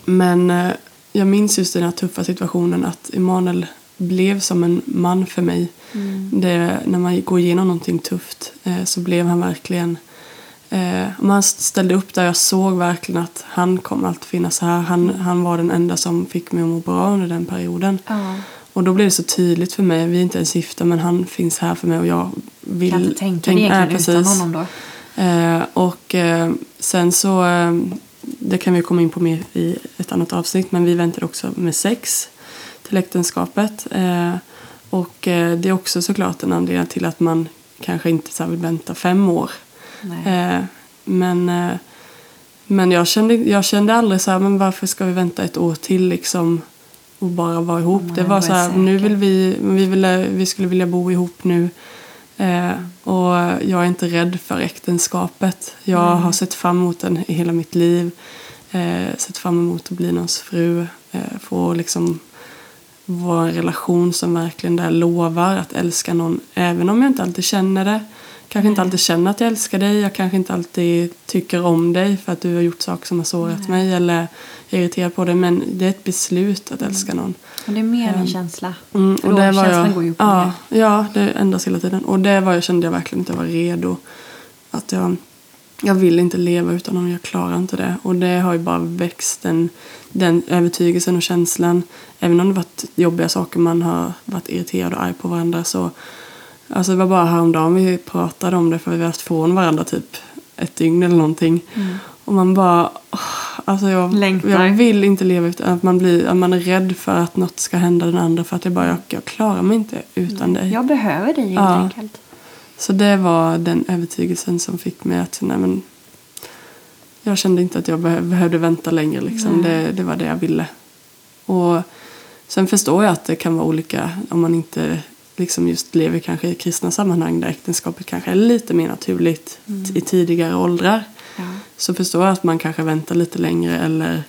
men eh, jag minns just den här tuffa situationen att Emanuel blev som en man för mig. Mm. Det, när man går igenom någonting tufft eh, så blev han verkligen Eh, om han ställde upp där jag såg verkligen att han kommer alltid finnas här. Han, han var den enda som fick mig att må bra under den perioden. Ja, Och då blev det så tydligt för mig. Vi är inte ens gifta men han finns här för mig och jag vill... kan inte tänka tänk- dig egentligen Nej, utan precis. honom då. Eh, och eh, sen så, eh, det kan vi komma in på mer i ett annat avsnitt, men vi väntade också med sex till äktenskapet. Eh, och eh, det är också såklart en anledning till att man kanske inte så vill vänta fem år. Eh, men eh, men jag, kände, jag kände aldrig så här, men varför ska vi vänta ett år till liksom och bara vara ihop? Man det var ändå så är här, nu vill vi, vi, ville, vi skulle vilja bo ihop nu. Eh, och jag är inte rädd för äktenskapet. Jag Mm. har sett fram emot den i hela mitt liv. Eh, sett fram emot att bli någons fru. Eh, få liksom vara en relation som verkligen där lovar att älska någon även om jag inte alltid känner det. Kanske inte Nej. alltid känner att jag älskar dig. Jag kanske inte alltid tycker om dig för att du har gjort saker som har sårat mig eller är irriterad på dig. Men det är ett beslut att älska någon. Och det är mer en Ehm, känsla. Mm, För då känslan går ju och ja, ner. ja, det ändras hela tiden. Och det var, jag kände jag verkligen jag var redo. Att jag, jag vill inte leva utan honom, jag klarar inte det. Och det har ju bara växt den, den övertygelsen och känslan. Även om det varit jobbiga saker, man har varit irriterad och arg på varandra så Alltså det var bara häromdagen vi pratade om det för vi har haft från varandra typ ett dygn eller någonting. Och man bara, åh, alltså jag, Längtar. jag vill inte leva utan att man, blir, att man är rädd för att något ska hända den andra för att jag bara, jag, jag klarar mig inte utan dig. Jag behöver dig helt Ja. enkelt. Så det var den övertygelsen som fick mig att, nej men jag kände inte att jag behö- behövde vänta längre liksom. Det, det var det jag ville. Och sen förstår jag att det kan vara olika om man inte liksom just lever kanske i kristna sammanhang där äktenskapet kanske är lite mer naturligt t- i tidigare åldrar. Ja. Så förstår jag att man kanske väntar lite längre eller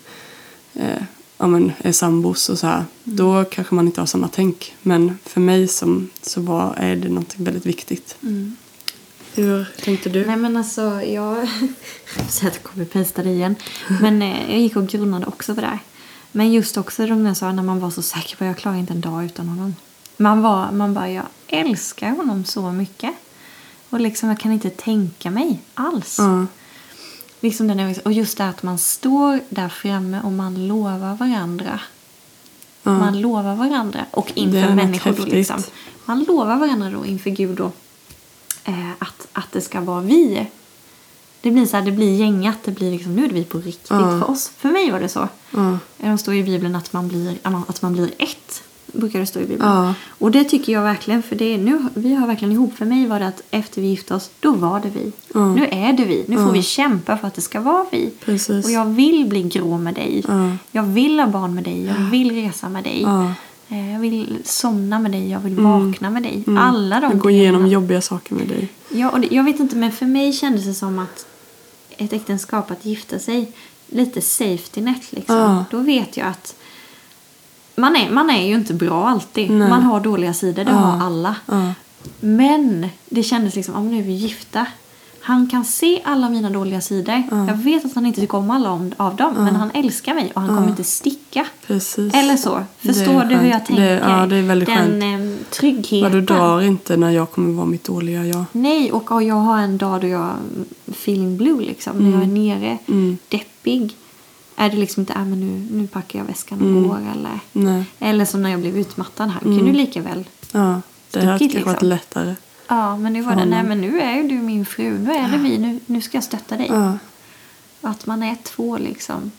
eh, ja, men är sambos och så här. Då kanske man inte har samma tänk. Men för mig som, så var, är det något väldigt viktigt. Mm. Hur tänkte du? Nej men alltså jag... får att jag kommer pasta dig igen. Men eh, jag gick och grunnade också på det här. Men just också de jag sa när man var så säker på att jag klarar inte en dag utan honom. Man var, man bara, jag älskar honom så mycket. Och liksom jag kan inte tänka mig alls. Ja. Liksom den och just det att man står där framme och man lovar varandra. Ja. Man lovar varandra och inför människor då liksom. Man lovar varandra då inför Gud då. Eh, att, att det ska vara vi. Det blir så här, det blir gängat. Det blir liksom, nu är det vi på riktigt Ja. för oss. För mig var det så. Ja. Det står i Bibeln att man blir, att man blir ett. Brukar det stå i Bibeln. Ja. Och det tycker jag verkligen, för det är, nu, vi har verkligen ihop. För mig var det att efter vi gifte oss, då var det vi. Ja. Nu är det vi. Nu får Ja. vi kämpa för att det ska vara vi. Precis. Och jag vill bli grå med dig. Ja. Jag vill ha barn med dig. Jag vill resa med dig. Eh, Jag vill somna med dig. Jag vill Mm. vakna med dig. Mm. Alla de går igenom jobbiga saker med dig. Ja, och det, jag vet inte, men för mig kändes det som att ett äktenskap, att gifta sig, lite safety net liksom. Då vet jag att man är, man är ju inte bra alltid. Nej. Man har dåliga sidor, det Ja. har alla. Ja. Men det kändes liksom, men nu är vi gifta. Han kan se alla mina dåliga sidor. Ja. Jag vet att han inte tycker om alla om, av dem, men han älskar mig och han kommer inte sticka. Precis. Eller så. Förstår du hur jag tänker? Det- ja, det är väldigt Den skönt. eh, tryggheten. Vad du drar inte när jag kommer vara mitt dåliga jag. Nej, och ja, jag har en dag då jag feeling blue liksom. När jag är nere, Mm. deppig. Är det liksom inte, äh, men nu, nu packar jag väskan och Mm. går. Eller, Nej. eller som när jag blev utmattad här. Mm. Kan du lika väl? Ja. Det Stickigt, kanske varit liksom. lättare. Ja, men nu var det, nej men nu är ju du min fru. Nu är det vi. Nu, nu ska jag stötta dig. Ja. Att man är två liksom.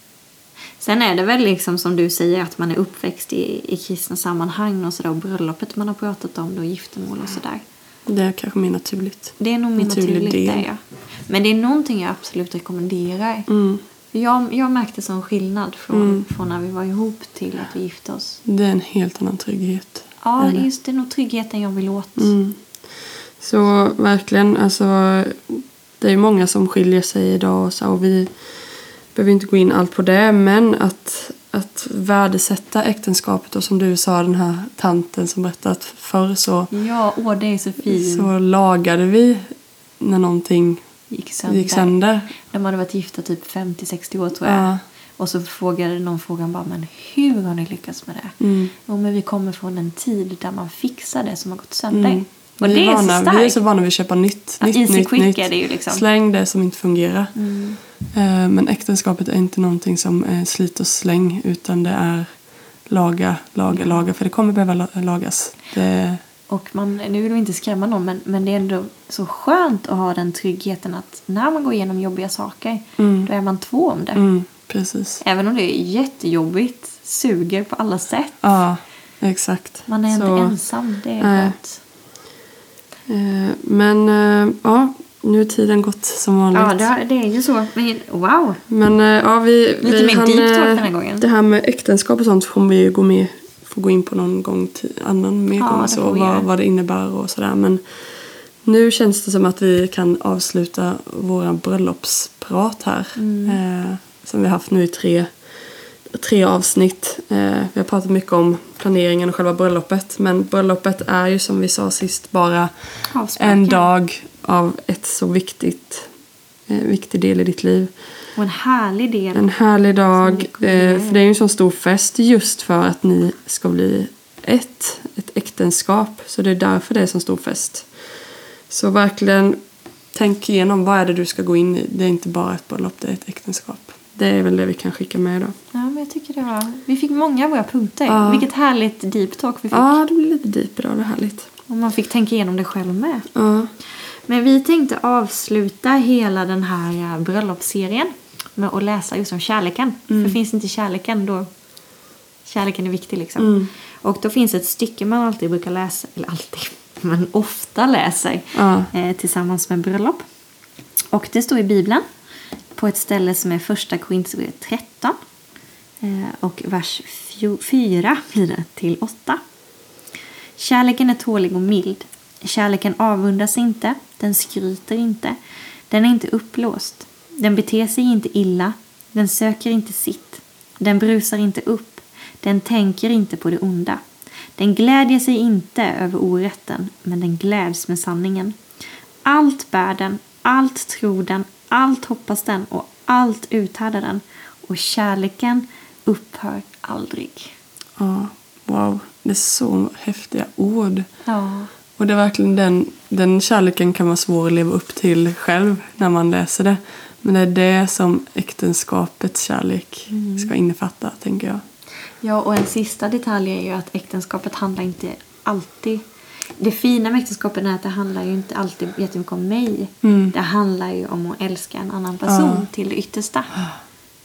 Sen är det väl liksom som du säger att man är uppväxt i, i kristna sammanhang och sådär. Och bröllopet man har pratat om då, giftermål och sådär. Det är kanske mer naturligt. Det är nog mer Naturlig naturligt del. där ja. Men det är någonting jag absolut rekommenderar. Mm. Jag, jag märkte sån skillnad från, Mm. från när vi var ihop till att vi gifte oss. Det är en helt annan trygghet. Ja, Eller? just det är nog tryggheten jag vill åt. Mm. Så verkligen, alltså det är många som skiljer sig idag och så och vi behöver inte gå in allt på det men att, att värdesätta äktenskapet och som du sa den här tanten som berättade att förr så, Ja, åh det är så fint. så lagade vi när någonting gick sönder. gick sönder. De hade varit gifta typ 50-60 år tror jag. Ja. Och så frågade någon frågan bara, men hur har ni lyckats med det? Mm. Jo, men vi kommer från en tid där man fixar det som har gått sönder. Mm. Och vi, det är vana, så vi är starkt. så vana vid att köpa nytt. Ja, nytt, easy nytt, quick nytt. är det ju liksom. Släng det som inte fungerar. Mm. Eh, Men äktenskapet är inte någonting som är slit och släng utan det är laga, laga, laga. För det kommer behöva la- lagas. Det, Och man, nu vill vi inte skrämma någon, men, men det är ändå så skönt att ha den tryggheten att när man går igenom jobbiga saker, Mm. då är man två om det. mm, precis. Även om det är jättejobbigt, suger på alla sätt. Ja, exakt. Man är inte Så, ensam, det är Nej. skönt. eh, Men eh, ja, nu är tiden gått som vanligt. Ja, det, har- det är ju så. Men wow! Men eh, ja, vi, Lite vi mer deep talk eh, den här gången. Det här med äktenskap och sånt får vi ju gå med får gå in på någon gång till, annan mer Ja, gång så, vad, vad det innebär och sådär. Men nu känns det som att vi kan avsluta våra bröllopsprat här. Mm. Eh, som vi har haft nu i tre, tre avsnitt. Eh, vi har pratat mycket om planeringen och själva bröllopet. Men bröllopet är ju som vi sa sist bara Avsparkar. en dag av ett så viktigt, eh, viktig del i ditt liv. Och en härlig del. En härlig dag. Eh, för det är ju en sån stor fest just för att ni ska bli ett. Ett äktenskap. Så det är därför det är en sån stor fest. Så verkligen tänk igenom vad är det du ska gå in i. Det är inte bara ett bröllop, det är ett äktenskap. Det är väl det vi kan skicka med idag. Ja, men jag tycker det var... Vi fick många av våra punkter. Ja. Vilket härligt deep talk vi fick. Ja, det blir lite deep idag. Det är härligt. Och man fick tänka igenom det själv med. Ja. Men vi tänkte avsluta hela den här eh, bröllopsserien med att läsa just om kärleken. För finns inte kärleken då... Kärleken är viktig liksom. Mm. Och då finns ett stycke man alltid brukar läsa, eller alltid, men ofta läser Ja. eh, tillsammans med bröllop. Och det står i Bibeln på ett ställe som är första Korinthierbrevet 13 eh, och vers 4 blir det till 8. Kärleken är tålig och mild. Kärleken avundas inte, den skryter inte, den är inte uppblåst. Den beter sig inte illa, den söker inte sitt, den brusar inte upp, den tänker inte på det onda. Den glädjer sig inte över orätten, men den gläds med sanningen. Allt bär den, allt tror den, allt hoppas den och allt uthärdar den. Och kärleken upphör aldrig. ja. Wow. Det är så häftiga ord. Ja. Och det är verkligen den, den kärleken kan vara svår att leva upp till själv när man läser det. Men det är det som äktenskapets kärlek ska innefatta, tänker jag. Ja, och en sista detalj är ju att äktenskapet handlar inte alltid... Det fina med äktenskapet är att det handlar ju inte alltid jättemycket om mig. Det handlar ju om att älska en annan person Ja. till det yttersta.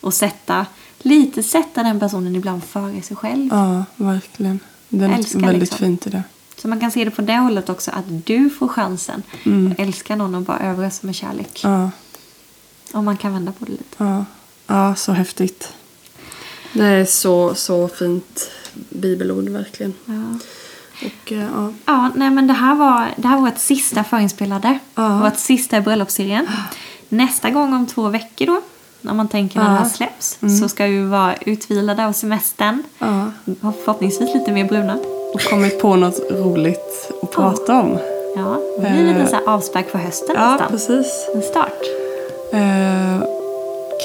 Och sätta, lite sätta den personen ibland före sig själv. Ja, verkligen. Det är Älskar väldigt liksom. fint i det. Så man kan se det på det hållet också, att du får chansen att älska någon och bara överösa med kärlek. Ja, Om man kan vända på det lite. ja. ja, så häftigt. Det är så, så fint bibelord, verkligen. Ja. Och eh, ja, Ja, nej men det här var, det här var vårt sista förinspelade. Ja. Vårt sista i bröllopsserien. Nästa gång om två veckor då, när man tänker när Ja. det här släpps, så ska vi vara utvilade av semestern. ja. Förhoppningsvis lite mer bruna. Och kommit på något roligt att prata om. Ja, det blir lite Eh. så avspark för hösten Ja, nästan. precis. En start. Eh,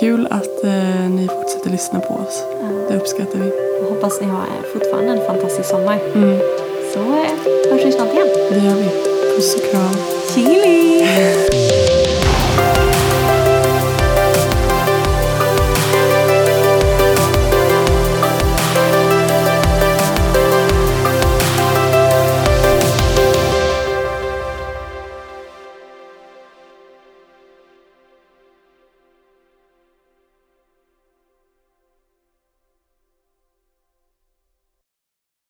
kul att eh, ni fortsätter lyssna på oss. Det uppskattar vi. Och hoppas ni har eh, fortfarande en fantastisk sommar. Mm, Så eh, hörs vi snart igen. det gör vi. Puss och kram. Chili!